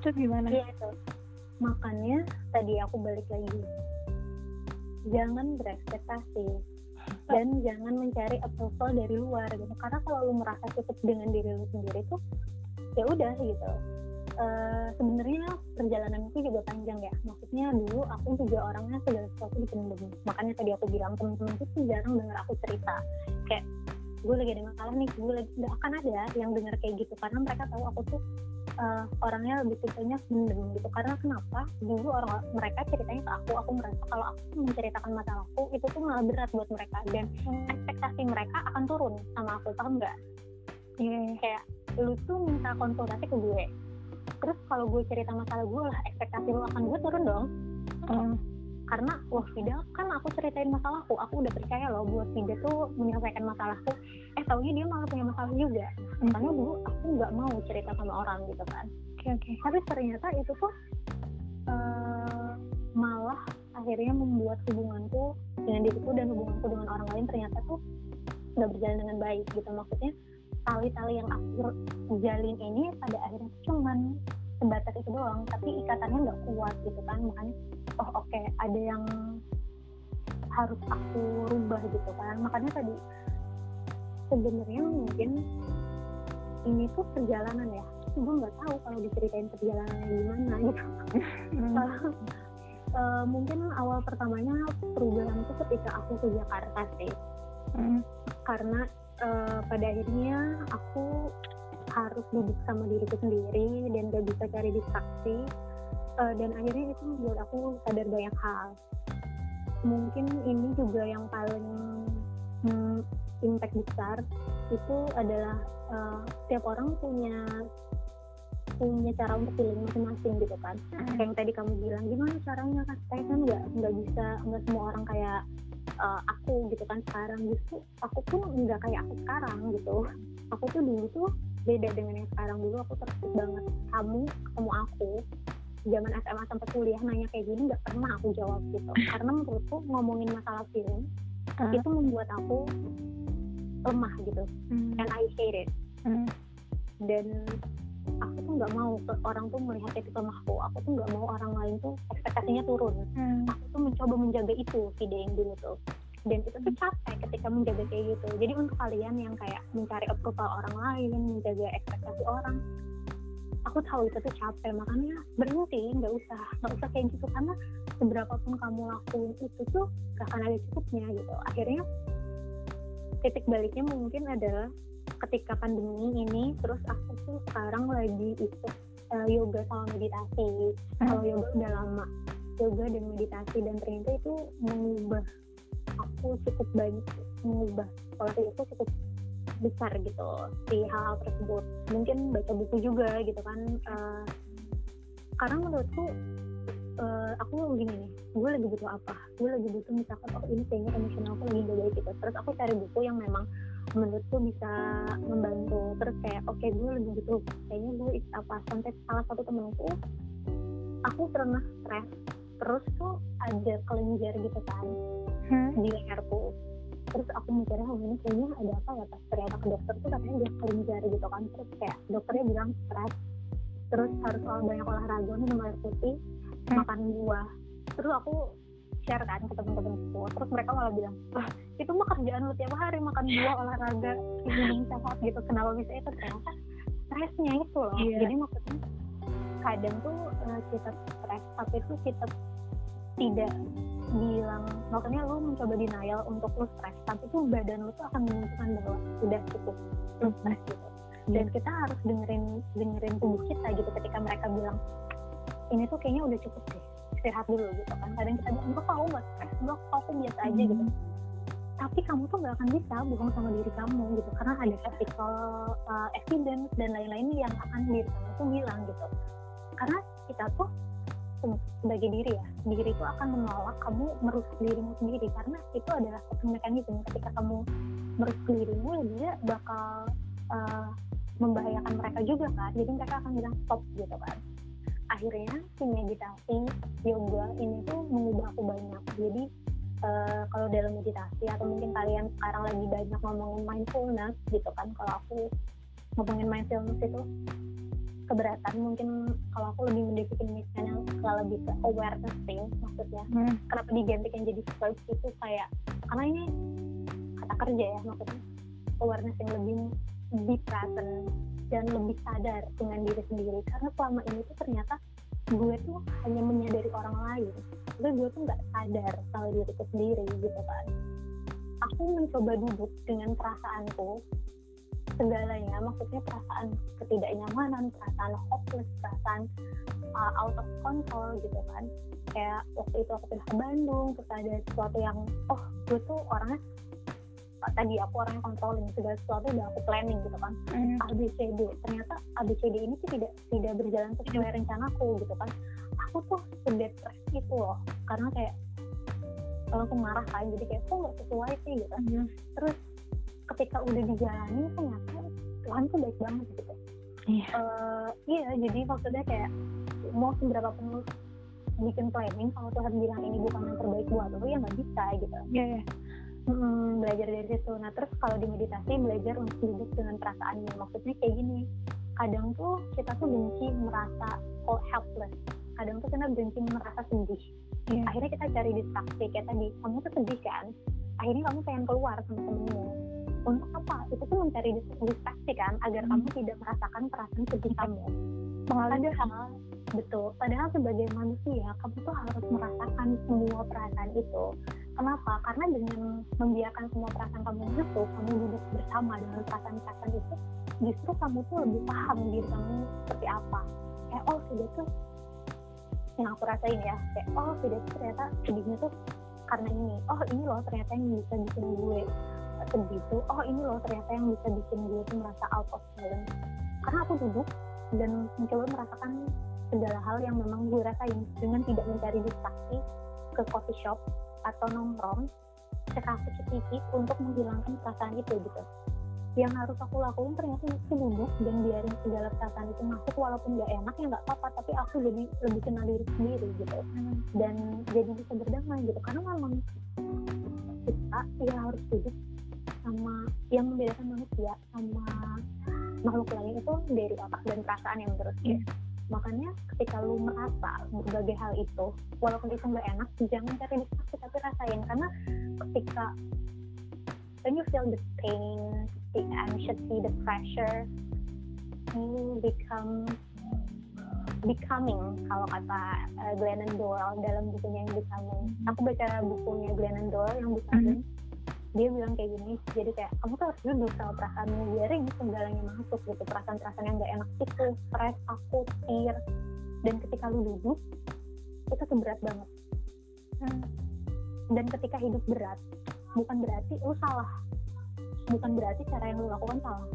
itu gimana? Iya itu. Makanya tadi aku balik lagi. Jangan berekspektasi. Dan jangan mencari approval dari luar gitu. Karena kalau lu merasa cukup dengan diri lu sendiri tuh ya udah gitu. Uh, sebenarnya perjalanan itu juga panjang ya. Maksudnya dulu aku juga orangnya segala sesuatu dipendem. Makanya tadi aku bilang temen-temen itu jarang dengar aku cerita. Kayak gue lagi ada masalah nih gue lagi nggak akan ada yang dengar kayak gitu. Karena mereka tahu aku tuh uh, orangnya lebih tipenya mendem gitu. Karena kenapa? Dulu orang mereka ceritanya ke aku aku merasa kalau aku menceritakan masalahku itu tuh malah berat buat mereka. Dan ekspektasi mereka akan turun sama aku paham nggak? Yeah. kayak lu tuh minta konsultasi ke gue. Terus kalau gue cerita masalah gue lah ekspektasi lu akan gue turun dong. Mm karena wah Fida kan aku ceritain masalahku. Aku udah percaya loh buat Fida tuh menyelesaikan masalahku. Eh taunya dia malah punya masalah juga. Makanya dulu aku nggak mau cerita sama orang gitu kan. Okay, okay. tapi ternyata itu tuh uh, malah akhirnya membuat hubunganku dengan diriku dan hubunganku dengan orang lain ternyata tuh nggak berjalan dengan baik gitu. Maksudnya tali-tali yang aku jalin ini pada akhirnya cuman sebatas itu doang tapi ikatannya nggak kuat gitu kan makanya oh oke okay, ada yang harus aku rubah gitu kan makanya tadi sebenarnya mungkin ini tuh perjalanan ya gue nggak tahu kalau diceritain perjalanannya gimana gitu hmm. uh, mungkin awal pertamanya perubahan itu ketika aku ke Jakarta sih hmm. karena uh, pada akhirnya aku harus duduk sama diriku sendiri dan gak bisa cari distraksi. Uh, dan akhirnya itu membuat aku sadar banyak hal. Mungkin ini juga yang paling hmm, impact besar itu adalah uh, setiap orang punya punya cara untuk feeling masing-masing gitu kan. Hmm. kayak yang tadi kamu bilang gimana caranya kan? Saya kan nggak nggak bisa nggak semua orang kayak uh, aku gitu kan sekarang. Justru aku pun nggak kayak aku sekarang gitu. Aku tuh dulu tuh beda dengan yang sekarang dulu aku terus banget kamu ketemu aku zaman SMA sampai kuliah nanya kayak gini nggak pernah aku jawab gitu karena menurutku ngomongin masalah film uh. itu membuat aku lemah gitu mm. and I hate it mm. dan aku tuh nggak mau orang tuh melihat titik lemahku aku tuh nggak mau orang lain tuh ekspektasinya turun mm. aku tuh mencoba menjaga itu video yang dulu tuh dan itu tuh capek ketika menjaga kayak gitu. Jadi untuk kalian yang kayak mencari approval orang lain menjaga ekspektasi orang aku tahu itu tuh capek. Makanya berhenti nggak usah nggak usah kayak gitu. Karena seberapa pun kamu lakuin itu tuh gak akan ada cukupnya gitu. Akhirnya titik baliknya mungkin adalah ketika pandemi ini terus aku tuh sekarang lagi ikut uh, yoga sama meditasi. Kalau yoga udah lama yoga dan meditasi dan ternyata itu mengubah aku cukup banyak mengubah pola pikirku cukup besar gitu di hal-hal tersebut. Mungkin baca buku juga gitu kan uh, karena menurutku uh, aku gini nih gue lagi butuh apa? Gue lagi butuh misalkan oh ini kayaknya emosional aku lagi gak gitu. Terus aku cari buku yang memang menurutku bisa membantu. Terus kayak oke okay, gue lagi butuh kayaknya gue apa sampai salah satu temenku aku pernah stres terus tuh ada kelenjar gitu kan hmm? di leherku terus aku mikirnya oh ini kayaknya ada apa ya pas ternyata ke dokter tuh katanya dia kelenjar gitu kan. Terus kayak dokternya bilang stres terus harus banyak olahraga minum air putih hmm. makan buah. Terus aku share kan ke temen-temenku. Terus mereka malah bilang wah itu mah kerjaan lu tiap hari makan buah olahraga minum sehat gitu. Kenapa bisa itu? Ternyata stresnya itu loh. Yeah. jadi maksudnya kadang tuh uh, kita stres tapi itu kita tidak bilang makanya lu mencoba denial untuk lu stres tapi tuh badan lu tuh akan menunjukkan bahwa sudah cukup lu stres gitu dan iya. kita harus dengerin dengerin tubuh kita gitu ketika mereka bilang ini tuh kayaknya udah cukup deh istirahat dulu gitu kan kadang kita bilang enggak kau nggak stres enggak aku biasa aja gitu hmm. tapi kamu tuh nggak akan bisa bohong sama diri kamu gitu karena ada physical uh, evidence dan lain-lain yang akan diri kamu tuh bilang gitu karena kita tuh sebagai diri ya diri itu akan menolak kamu merusak dirimu sendiri. Karena itu adalah mekanisme ketika kamu merusak dirimu dia bakal uh, membahayakan mereka juga kan. Jadi mereka akan bilang stop gitu kan. Akhirnya si meditasi yoga ini tuh mengubah aku banyak. Jadi uh, kalau dalam meditasi atau mungkin kalian sekarang lagi banyak ngomongin mindfulness gitu kan kalau aku ngomongin mindfulness itu keberatan. Mungkin kalau aku lebih mendefinisikannya kalau lebih ke awareness thing maksudnya. Hmm. kenapa diganti yang jadi verb itu kayak karena ini kata kerja ya maksudnya. Awareness yang lebih lebih present dan lebih sadar dengan diri sendiri. Karena selama ini tuh ternyata gue tuh hanya menyadari orang lain. Tapi gue tuh nggak sadar kalau diriku sendiri gitu kan. Aku mencoba duduk dengan perasaanku segalanya maksudnya perasaan ketidaknyamanan perasaan hopeless perasaan uh, out of control gitu kan kayak waktu itu aku pindah ke Bandung terus ada sesuatu yang oh gue tuh orangnya tadi aku orang yang controlling segala sesuatu udah aku planning gitu kan mm. ABCD ternyata ABCD ini tuh tidak tidak berjalan sesuai mm. rencanaku gitu kan aku tuh sedepres itu loh karena kayak langsung marah kan jadi kayak kok nggak sesuai sih gitu mm. terus ketika udah dijalani ternyata Tuhan tuh baik banget gitu. Iya. Uh, iya jadi maksudnya kayak mau seberapa pun bikin planning kalau Tuhan bilang ini bukan yang terbaik buat lo ya nggak bisa gitu. Iya yeah, yeah. Hmm, belajar dari situ. Nah terus kalau di meditasi belajar untuk duduk dengan perasaannya. Maksudnya kayak gini kadang tuh kita tuh benci merasa oh helpless. Kadang tuh kita benci merasa sedih. Yeah. akhirnya kita cari distraksi. Kayak tadi kamu tuh sedih kan? Akhirnya kamu pengen keluar sama temenmu untuk apa? Itu tuh mencari distraksi kan agar hmm. kamu tidak merasakan perasaan sedih kamu. Padahal betul. padahal sebagai manusia kamu tuh harus merasakan semua perasaan itu. Kenapa? Karena dengan membiarkan semua perasaan kamu itu kamu duduk bersama dengan perasaan-perasaan itu justru kamu tuh lebih paham diri kamu seperti apa. Kayak oh sudah tuh yang aku rasain ya kayak oh sudah tuh ternyata sedihnya tuh karena ini. Oh ini loh ternyata yang bisa bikin gue sedih tuh oh ini loh ternyata yang bisa bikin gue tuh merasa out of balance. Karena aku duduk dan mencoba merasakan segala hal yang memang gue rasain dengan tidak mencari distraksi ke coffee shop atau nongkrong kafe ke untuk menghilangkan perasaan itu gitu. Yang harus aku lakuin ternyata itu duduk dan biarin segala perasaan itu masuk walaupun gak enak ya nggak apa-apa tapi aku jadi lebih kenal diri sendiri gitu. Hmm. dan jadi bisa berdamai gitu. Karena memang kita ya harus duduk sama yang membedakan manusia sama makhluk lain itu dari otak dan perasaan yang menurut gue yeah. makanya ketika lu merasa berbagai hal itu walaupun itu nggak enak jangan cari distraksi tapi rasain. Karena ketika when you feel the pain the anxiety the pressure you become becoming kalau kata uh, Glennon Doyle dalam bukunya yang becoming aku baca bukunya Glennon Doyle yang becoming mm dia bilang kayak gini jadi kayak kamu tuh harus duduk sama perasaanmu biarin segalanya masuk gitu perasaan-perasaan yang gak enak itu stres takut fear. Dan ketika lu duduk itu tuh berat banget. Hmm. dan ketika hidup berat bukan berarti lu salah. Bukan berarti cara yang lu lakukan salah.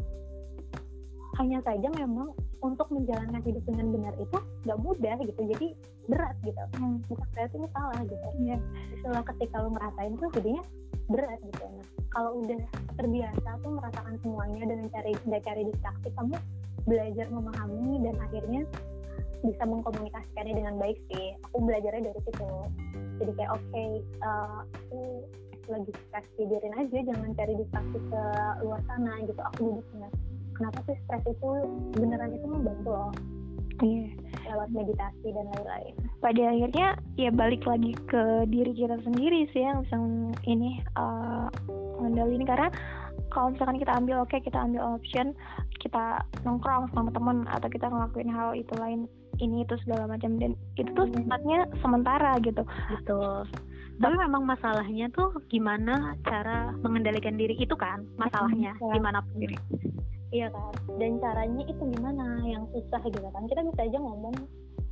Hanya saja memang untuk menjalankan hidup dengan benar itu gak mudah gitu. Jadi berat gitu. Hmm. bukan berarti lu salah gitu. Ya setelah ketika lu ngerasain tuh jadinya berat gitu. Nah kalau udah terbiasa tuh merasakan semuanya dan mencari nggak cari distraksi kamu belajar memahami dan akhirnya bisa mengkomunikasikannya dengan baik sih. Aku belajarnya dari situ. Jadi kayak oke okay, uh, eh, aku lagi stres tidurin aja jangan cari distraksi ke luar sana gitu. Aku duduknya kenapa sih stres itu beneran itu membantu loh? Iya lewat meditasi dan lain-lain. Pada akhirnya ya balik lagi ke diri kita sendiri sih yang bisa ini uh, karena kalau misalkan kita ambil oke okay, kita ambil option kita nongkrong sama teman atau kita ngelakuin hal itu lain ini itu segala macam. Dan itu tuh hmm. sifatnya sementara gitu. Betul. Tapi memang masalahnya tuh gimana cara mengendalikan diri itu kan masalahnya hmm, gimana pun iya kan? Dan caranya itu gimana? Yang susah gitu kan? Kita bisa aja ngomong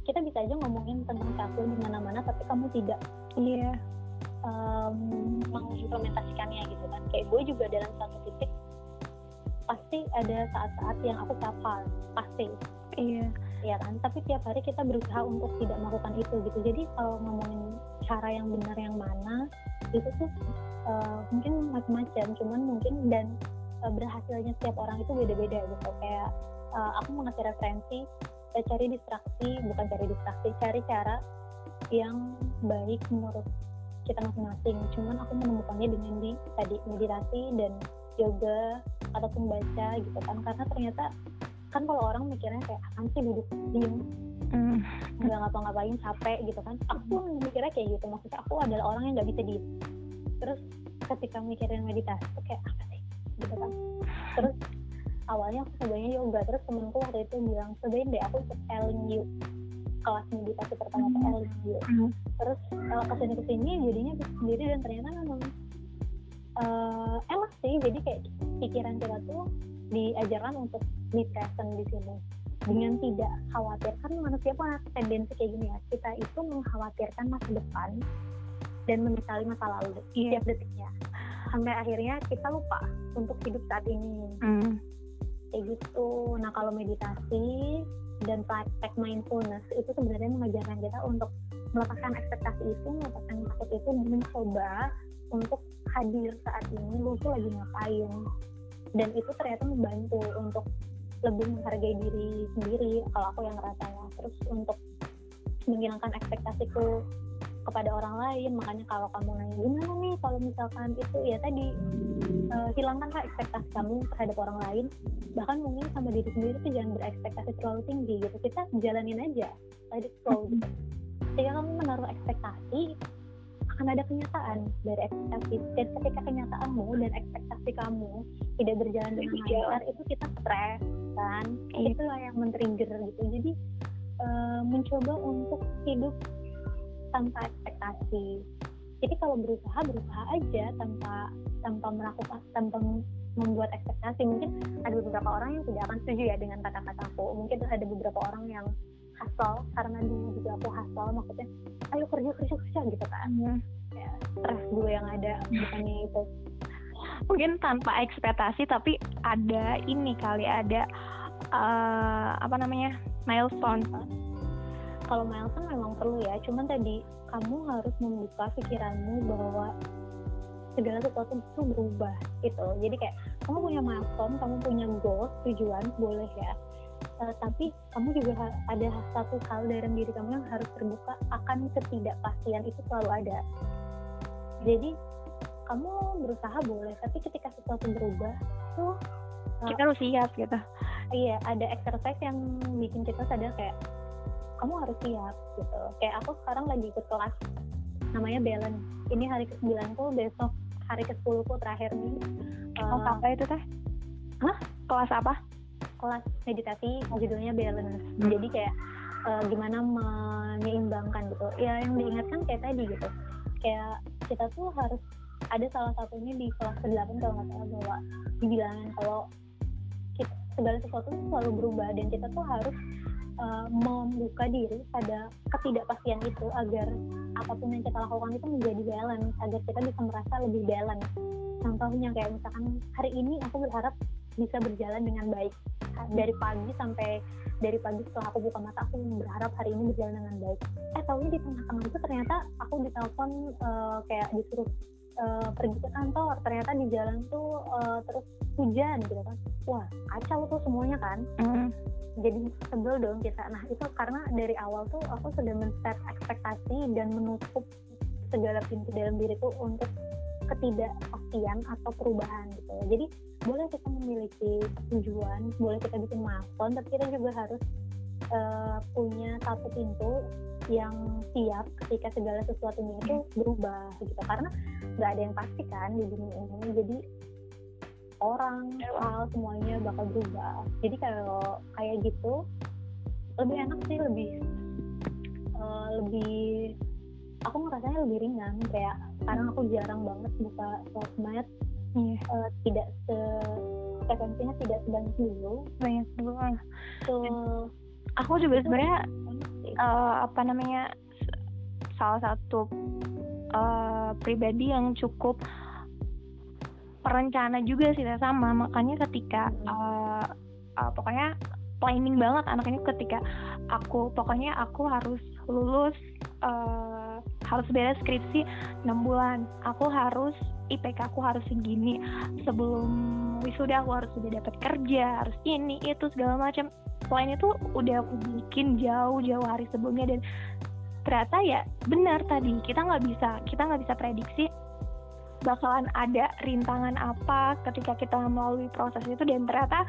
kita bisa aja ngomongin tentang satu di mana-mana tapi kamu tidak iya. yeah. um, mengimplementasikannya gitu kan? Kayak gue juga dalam satu titik pasti ada saat-saat yang aku capek pasti. Iya. Ya kan? Tapi tiap hari kita berusaha untuk tidak melakukan itu gitu. Jadi kalau ngomongin cara yang benar yang mana itu tuh uh, mungkin macam-macam. Cuman mungkin dan uh, berhasilnya setiap orang itu beda-beda gitu. Kayak uh, aku mengasih referensi saya cari distraksi bukan cari distraksi cari cara yang baik menurut kita masing-masing. Cuman aku menemukannya dengan di tadi meditasi dan yoga ataupun baca gitu kan. Karena ternyata kan kalau orang mikirnya kayak apaan sih duduk diem? Mm. nggak ngapa-ngapain capek gitu kan. Aku mikirnya kayak gitu. Maksudnya aku adalah orang yang nggak bisa diem. Terus ketika mikirin meditasi tuh kayak apa sih gitu kan. Terus awalnya aku cobanya yoga terus temenku waktu itu bilang cobain deh aku ikut Yu. Kelas meditasi pertama ke Ellen Yu. Mm. terus kalau ke sini ke sini jadinya sendiri dan ternyata memang uh, enak sih. Jadi kayak pikiran kita tuh diajarkan untuk be present di sini. Dengan tidak khawatir kan manusia punya tendensi kayak gini ya. Kita itu mengkhawatirkan masa depan dan menyesali masa lalu. Yeah. setiap detiknya. Sampai akhirnya kita lupa untuk hidup saat ini. Mm. kayak gitu. Nah kalau meditasi dan praktek mindfulness itu sebenarnya mengajarkan kita untuk melepaskan ekspektasi itu melepaskan takut itu dan mencoba untuk hadir saat ini lu tuh lagi ngapain. Dan itu ternyata membantu untuk lebih menghargai diri sendiri kalau aku yang ngerasanya. Terus untuk menghilangkan ekspektasiku kepada orang lain. Makanya kalau kamu nanya gimana nih kalau misalkan itu? Ya tadi uh, hilangkanlah ekspektasi kamu terhadap orang lain. Bahkan mungkin sama diri sendiri tuh jangan berekspektasi terlalu tinggi gitu. Kita jalanin aja. Tadi flow gitu. Ketika kamu menaruh ekspektasi akan ada kenyataan dari ekspektasi. Dan ketika kenyataanmu dan ekspektasi kamu tidak berjalan dengan lancar itu kita stres kan? Iya. itulah yang men-trigger gitu. Jadi uh, mencoba untuk hidup tanpa ekspektasi. Jadi kalau berusaha berusaha aja tanpa tanpa melakukan tanpa membuat ekspektasi. Mungkin ada beberapa orang yang tidak akan setuju ya dengan kata-kataku mungkin ada beberapa orang yang hustle karena dulu juga aku hustle maksudnya ayo kerja kerja kerja gitu kan. Hmm. ya, stres dulu yang ada bukannya itu. Mungkin tanpa ekspektasi tapi ada ini kali ada uh, apa namanya milestone kalau milestone memang perlu ya. Cuman tadi kamu harus membuka pikiranmu bahwa segala sesuatu itu berubah gitu. Jadi kayak kamu punya milestone kamu punya goals tujuan boleh ya. Uh, tapi kamu juga ada satu hal dalam diri kamu yang harus terbuka akan ketidakpastian itu selalu ada. Jadi kamu berusaha boleh tapi ketika sesuatu berubah tuh uh, kita harus siap gitu. iya ada exercise yang bikin kita sadar kayak kamu harus siap gitu. Kayak aku sekarang lagi ikut kelas namanya balance ini hari ke 9 ku besok hari ke 10 ku terakhir nih. Kelas uh, apa itu teh? Hah? kelas apa? Kelas meditasi judulnya balance hmm. jadi kayak uh, gimana menyeimbangkan gitu. Ya yang diingatkan kayak tadi gitu. Kayak kita tuh harus ada salah satunya di kelas ke-8 kalau nggak salah bahwa dibilangin kalau kita, segala sesuatu tuh selalu berubah dan kita tuh harus uh, membuka diri pada ketidakpastian itu agar apa pun yang kita lakukan itu menjadi balance agar kita bisa merasa lebih balance. Contohnya kayak misalkan hari ini aku berharap bisa berjalan dengan baik. Dari pagi sampai dari pagi setelah aku buka mata aku berharap hari ini berjalan dengan baik. Eh tahunya di tengah-tengah itu ternyata aku ditelepon uh, kayak disuruh uh, pergi ke kantor ternyata di jalan tuh uh, terus hujan gitu kan. Wah kacau tuh semuanya kan. Mm. jadi sebel dong kita. Nah itu karena dari awal tuh aku sudah men-set ekspektasi dan menutup segala pintu dalam diriku untuk ketidakpastian atau perubahan gitu jadi boleh kita memiliki tujuan boleh kita bikin milestone tapi kita juga harus uh, punya satu pintu yang siap ketika segala sesuatunya itu berubah gitu. Karena nggak ada yang pasti kan di dunia ini. Jadi orang hal semuanya bakal berubah. Jadi kalau kayak gitu lebih enak sih lebih uh, lebih aku ngerasanya lebih ringan. Kayak sekarang aku jarang banget buka sosmed yeah. uh, tidak se frekuensinya tidak sebanyak dulu. Banyak dulu so, aku juga sebenarnya uh, apa namanya salah satu uh, pribadi yang cukup perencana juga sih sama makanya ketika uh, uh, pokoknya planning banget anak ini ketika aku pokoknya aku harus lulus uh, harus beres skripsi 6 bulan. Aku harus IPK aku harus segini. Sebelum wisuda aku harus sudah dapat kerja harus ini itu segala macam selain itu udah aku bikin jauh-jauh hari sebelumnya dan ternyata ya benar tadi kita nggak bisa kita nggak bisa prediksi bakalan ada rintangan apa ketika kita melalui proses itu dan ternyata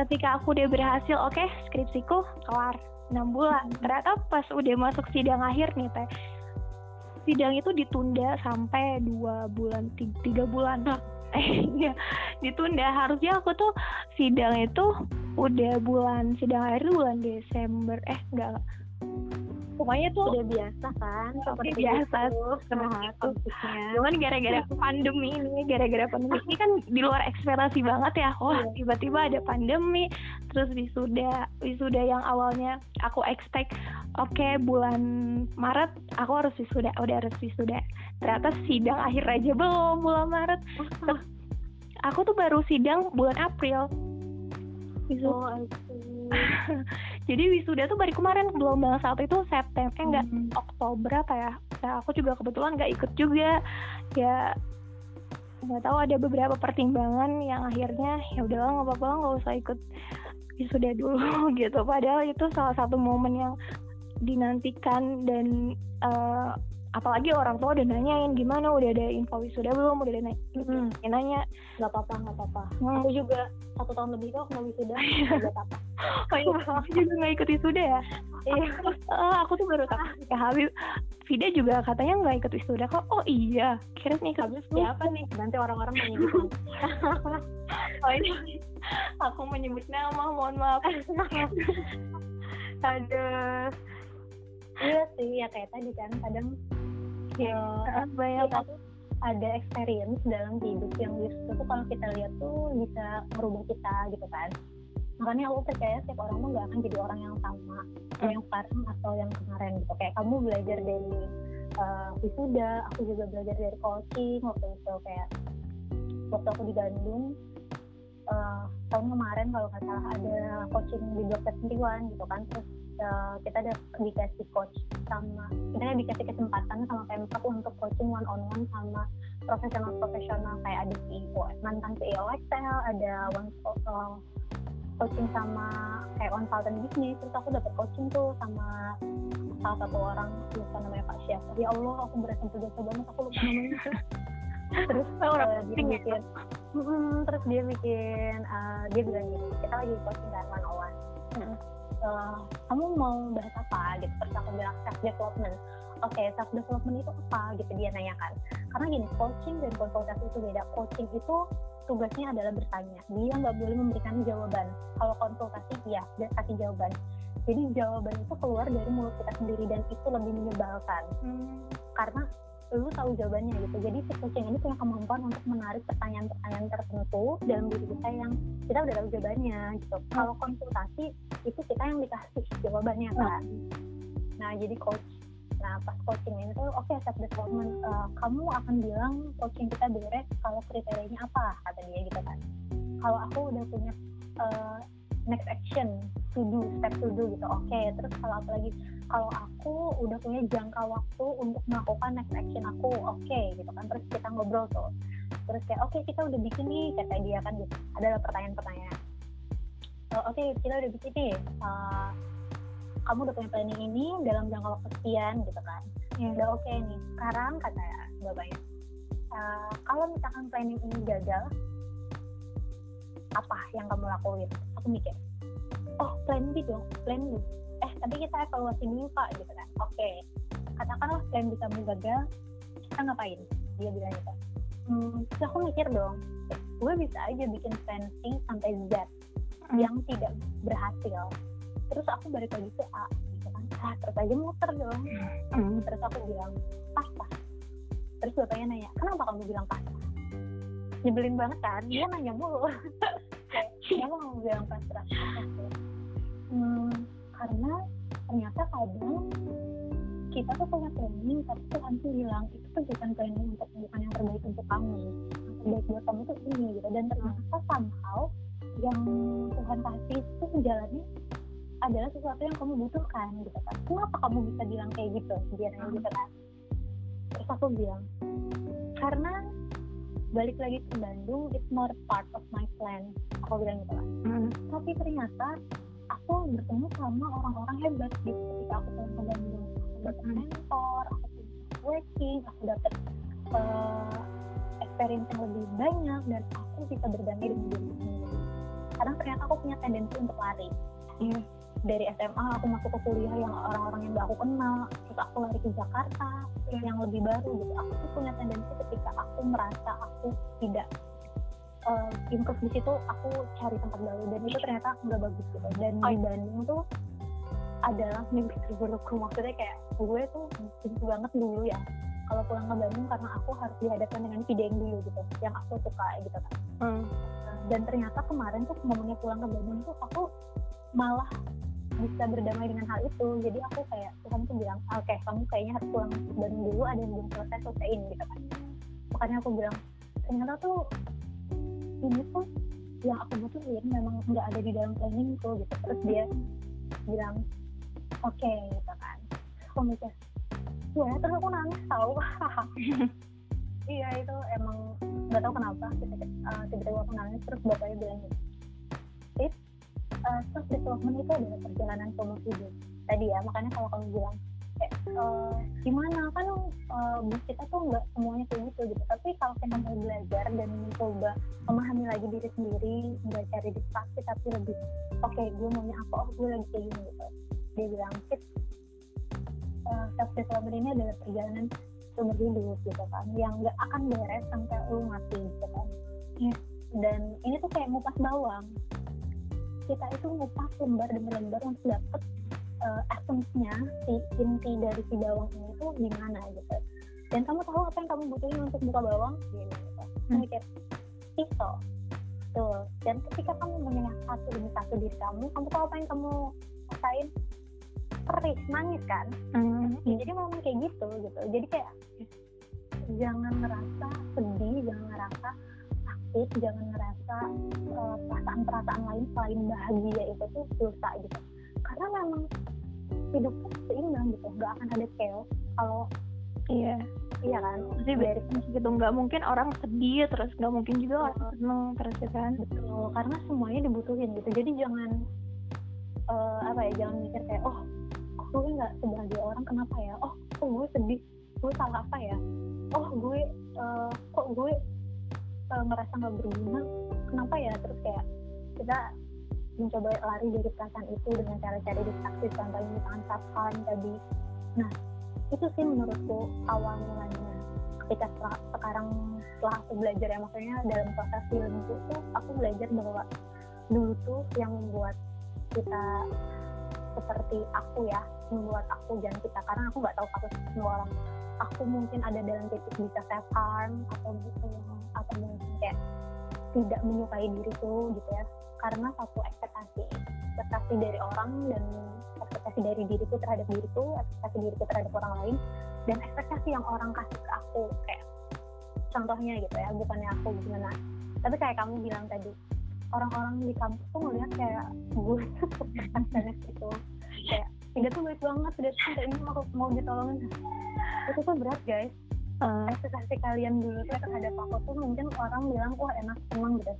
ketika aku udah berhasil oke okay, skripsiku kelar 6 bulan. Ternyata pas udah masuk sidang akhir nih teh sidang itu ditunda sampai dua bulan tiga bulan eh ya ditunda. Harusnya aku tuh sidang itu udah bulan sidang akhir bulan Desember. Eh enggak pokoknya tuh udah biasa kan seperti biasa. Seperti itu cuman gara-gara pandemi ini gara-gara pandemi ini kan di luar ekspektasi banget ya. Wah iya. tiba-tiba ada pandemi terus wisuda wisuda yang awalnya aku expect oke okay, bulan Maret aku harus wisuda. Udah harus wisuda. Ternyata sidang akhir aja belum bulan Maret. Terus aku tuh baru sidang bulan April. Wisuda. Oh, jadi wisuda tuh baru kemarin gelombang saat itu September eh enggak hmm. Oktober apa ya. Nah, aku juga kebetulan nggak ikut juga. Ya nggak tahu ada beberapa pertimbangan yang akhirnya ya udahlah nggak apa-apa nggak usah ikut wisuda dulu gitu. Padahal itu salah satu momen yang dinantikan dan uh, apalagi orang tua udah nanyain gimana udah ada info wisuda belum? Udah ada nanya, hmm. nanya. Nggak apa-apa nggak apa-apa. Hmm. aku juga satu tahun lebih kok nggak wisuda. Nggak apa-apa. Oh iya aku juga nggak ikut wisuda ya? Iya. Uh, aku tuh baru tahu ya Habib. Vida juga katanya nggak ikut wisuda kok. Oh iya kira nih ikut Habib siapa nih? Nanti orang-orang nanya gitu oh ini aku menyebut nama mohon maaf. Aduh. Iya sih ya kayak tadi kan kadang ya banyak kita tuh ada experience dalam hidup yang justru tuh kalau kita lihat tuh bisa merubah kita gitu kan. Makanya aku percaya setiap orang tuh gak akan jadi orang yang sama hmm. yang sekarang atau yang kemarin gitu. Kayak kamu belajar dari uh, wisuda aku juga belajar dari coaching waktu itu kayak waktu aku di Bandung uh, tahun kemarin kalau nggak salah ada coaching di Blok 71 gitu kan. Terus uh, kita ada dikasih coach sama kita dikasih kesempatan sama pemkap untuk coaching one on one sama profesional profesional kayak ada CEO mantan CEO Excel ada one uh, coaching sama kayak consultant bisnis. Terus aku dapat coaching tuh sama salah satu orang lupa namanya Pak Syaf ya Allah aku berasa berjasa banget aku lupa namanya. Terus uh, dia bikin mm, terus dia bikin uh, dia bilang gitu kita lagi coaching kan one on one uh, kamu mau bahas apa gitu. Terus aku bilang self development. Oke okay, self development itu apa gitu dia nanyakan. Karena gini coaching dan konsultasi itu beda. Coaching itu tugasnya adalah bertanya. Dia nggak boleh memberikan jawaban. Kalau konsultasi ya dia kasih jawaban. Jadi jawaban itu keluar dari mulut kita sendiri dan itu lebih menyebalkan. Hmm. karena lu tahu jawabannya gitu. Jadi si kucing ini punya kemampuan untuk menarik pertanyaan-pertanyaan tertentu dalam diri kita yang kita udah tahu jawabannya gitu. Kalau konsultasi itu kita yang dikasih jawabannya kan. Nah jadi coach. Nah pas coaching ini tuh oke self development eh, kamu akan bilang coaching kita beres kalau kriterianya apa kata dia gitu kan. Kalau aku udah punya eh, next action to do step to do gitu. Oke terus kalau apa lagi? Kalau aku udah punya jangka waktu untuk melakukan next action aku oke gitu kan. Terus kita ngobrol tuh. Terus kayak oke kita udah bikin nih kata dia kan gitu. Ada pertanyaan-pertanyaan. "Eh, oke kita udah bikin nih Eh, kamu udah punya planning ini dalam jangka waktu sekian gitu kan. Iya. udah oke nih. Sekarang kata bapaknya "Eh, kalau misalkan planning ini gagal apa yang kamu lakuin? Aku mikir oh plan B dong plan B. Eh tapi kita evaluasi dulu pak gitu kan. Oke katakanlah plan B kamu gagal kita ngapain? Dia bilang gitu. Hmm, terus aku mikir dong gue bisa aja bikin plan C sampai Z Hmm. yang tidak berhasil. Terus aku balik lagi ke A gitu kan. Ah, terus aja muter dong. Hmm. terus aku bilang pas pas. Terus bapaknya nanya kenapa kamu bilang pas nyebelin banget kan? Dia nanya mulu. Kenapa kamu bilang pas pas hmm, karena ternyata kadang kita tuh punya planning tapi Tuhan tuh bilang itu tuh bukan planning untuk bukan yang terbaik untuk kamu. Yang terbaik buat kamu tuh ini gitu. Dan ternyata somehow yang Tuhan kasih itu jalannya adalah sesuatu yang kamu butuhkan gitu kan. Kenapa kamu bisa bilang kayak gitu? Dia nanya gitu kan. Terus aku bilang karena balik lagi ke Bandung it's not part of my plan aku bilang gitu kan Hmm. tapi ternyata aku bertemu sama orang-orang hebat gitu ketika aku pulang ke Bandung aku dapat Hmm. mentor aku punya working aku dapat eh, experience yang lebih banyak dan aku bisa berdamai dengan diri sendiri karena ternyata aku punya tendensi untuk lari Iya. Dari SMA aku masuk ke kuliah yang orang-orang yang gak aku kenal. Terus aku lari ke Jakarta yang lebih baru gitu. Aku tuh punya tendensi ketika aku merasa aku tidak uh, improve di situ aku cari tempat baru. Dan itu ternyata nggak bagus gitu. Dan di Bandung tuh adalah mimpi terburukku maksudnya kayak gue tuh benci banget dulu ya. Kalau pulang ke Bandung karena aku harus dihadapkan dengan video dulu gitu yang aku suka gitu kan. Hmm. dan ternyata kemarin tuh momennya pulang ke Bandung tuh aku malah bisa berdamai dengan hal itu. Jadi aku kayak Tuhan tuh bilang oke kamu kayaknya harus pulang Bandung dulu ada yang belum selesai selesaiin gitu kan. Makanya aku bilang ternyata tuh ini tuh yang aku butuhin memang nggak ada di dalam planningku gitu. Terus dia bilang oke gitu kan. Aku mikir ya terus aku nangis tau. Iya itu emang nggak tahu kenapa tiba-tiba uh, aku nangis terus bapaknya bilang gitu it uh, self development itu adalah perjalanan seumur hidup tadi ya. Makanya kalau kamu bilang eh, uh, gimana? Kan uh, kita tuh nggak semuanya kayak gitu gitu. Tapi kalau kita mau belajar dan mencoba memahami lagi diri sendiri nggak cari distraksi tapi lebih oke gue maunya apa? Oh gue lagi kayak gini gitu. Dia bilang it uh, self development ini adalah perjalanan seumur hidup gitu kan. Yang nggak akan beres sampai lu mati gitu kan. Iya. dan ini tuh kayak ngupas bawang kita itu ngupas lembar demi lembar untuk dapet uh, essence-nya si inti dari si bawang ini tuh gimana gitu. Dan kamu tahu apa yang kamu butuhin untuk buka bawang? Gini gitu Hmm. mikir pisau. Tuh dan ketika kamu mengingat satu demi satu diri kamu kamu tahu apa yang kamu rasain? Perih nangis kan? Hmm. Ya, jadi memang kayak gitu gitu. Jadi kayak jangan ngerasa sedih jangan ngerasa sakit jangan ngerasa eh, perasaan-perasaan lain selain bahagia itu tuh dosa gitu. Karena memang hidup tuh seimbang gitu nggak akan ada chaos. Kalau Iya. iya kan? Pasti dari gitu nggak mungkin orang sedih terus nggak mungkin juga orang seneng terus ya kan. betul. Karena semuanya dibutuhin gitu. Jadi jangan eh, apa ya jangan mikir kayak oh gue nggak sebagai orang kenapa ya? Oh kok gue sedih? Gue salah apa ya? Oh gue eh, kok gue eh, ngerasa nggak berguna kenapa ya? Terus kayak kita mencoba lari dari perasaan itu dengan cara-cara distraksi contohnya harm tadi. Nah itu sih menurutku awal mulanya ketika sekarang setelah aku belajar ya maksudnya dalam proses film itu tuh aku belajar bahwa dulu tuh yang membuat kita seperti aku ya membuat aku jangan kita. Karena aku nggak tahu kasus semua orang aku mungkin ada dalam titik bisa self harm atau gitu atau mungkin kayak tidak menyukai diriku gitu ya. Karena satu ekspektasi ekspektasi dari orang dan ekspektasi dari diriku terhadap diriku ekspektasi diriku terhadap orang lain dan ekspektasi yang orang kasih ke aku kayak contohnya gitu ya bukannya aku gimana tapi kayak kamu bilang tadi orang-orang di kampus tuh ngeliat kayak gue tuh gitu. Kayak tidak tuh baik banget tidak tuh ini mau mau ditolongin. Itu tuh berat guys. Uh. ekspektasi kalian dulu tuh terhadap aku tuh mungkin orang bilang wah enak seneng gitu.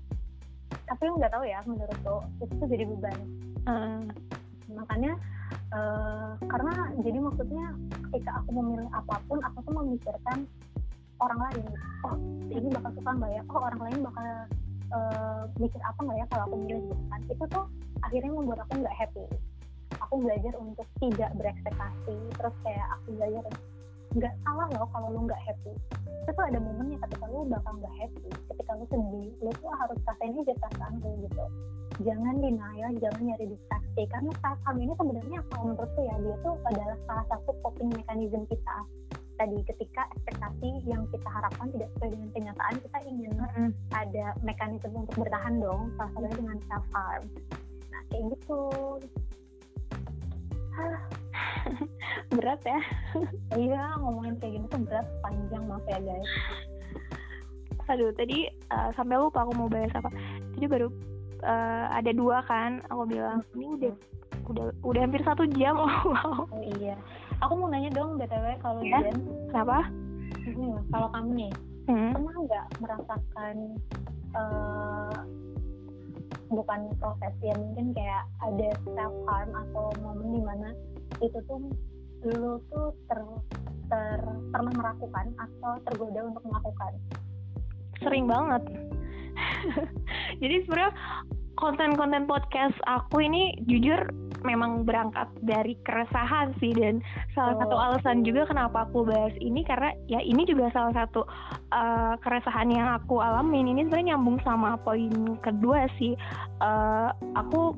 Tapi nggak tahu ya menurut lo itu tuh jadi beban. Uh. makanya uh, karena jadi maksudnya ketika aku memilih apa pun aku tuh memikirkan orang lain. Gitu. oh ini bakal suka nggak ya? Oh orang lain bakal uh, mikir apa nggak ya kalau aku milih gitu kan? Itu tuh akhirnya membuat aku nggak happy aku belajar untuk tidak berekspektasi. Terus kayak aku belajar nggak salah loh kalau lu nggak happy. Itu tuh ada momennya ketika lu bakal nggak happy ketika lu sedih lu tuh harus rasain aja perasaan lu gitu. Jangan denial jangan nyari distraksi. Karena saat harm ini sebenarnya kalau menurutku ya dia tuh adalah salah satu coping mechanism kita. Tadi ketika ekspektasi yang kita harapkan tidak sesuai dengan kenyataan kita ingin mm-hmm. ada mekanisme untuk bertahan dong salah satunya dengan self harm nah kayak gitu berat ya? Iya ngomongin kayak gini tuh berat panjang maaf ya guys. Aduh tadi uh, sampai lupa aku mau bahas apa. Jadi baru uh, ada dua kan aku bilang. Ini udah udah udah hampir satu jam. Oh wow. Oh iya. Aku mau nanya dong btw kalau ya? Jen. Kenapa? Hmm, kalau kamu nih hmm? pernah nggak merasakan uh, bukan proses ya mungkin kayak ada self harm atau momen di mana itu tuh lu tuh ter, ter pernah melakukan atau tergoda untuk melakukan. Sering banget. Jadi sebenarnya konten-konten podcast aku ini jujur memang berangkat dari keresahan sih dan salah oh. satu alasan juga kenapa aku bahas ini karena ya ini juga salah satu uh, keresahan yang aku alamin ini sebenarnya nyambung sama poin kedua sih uh, aku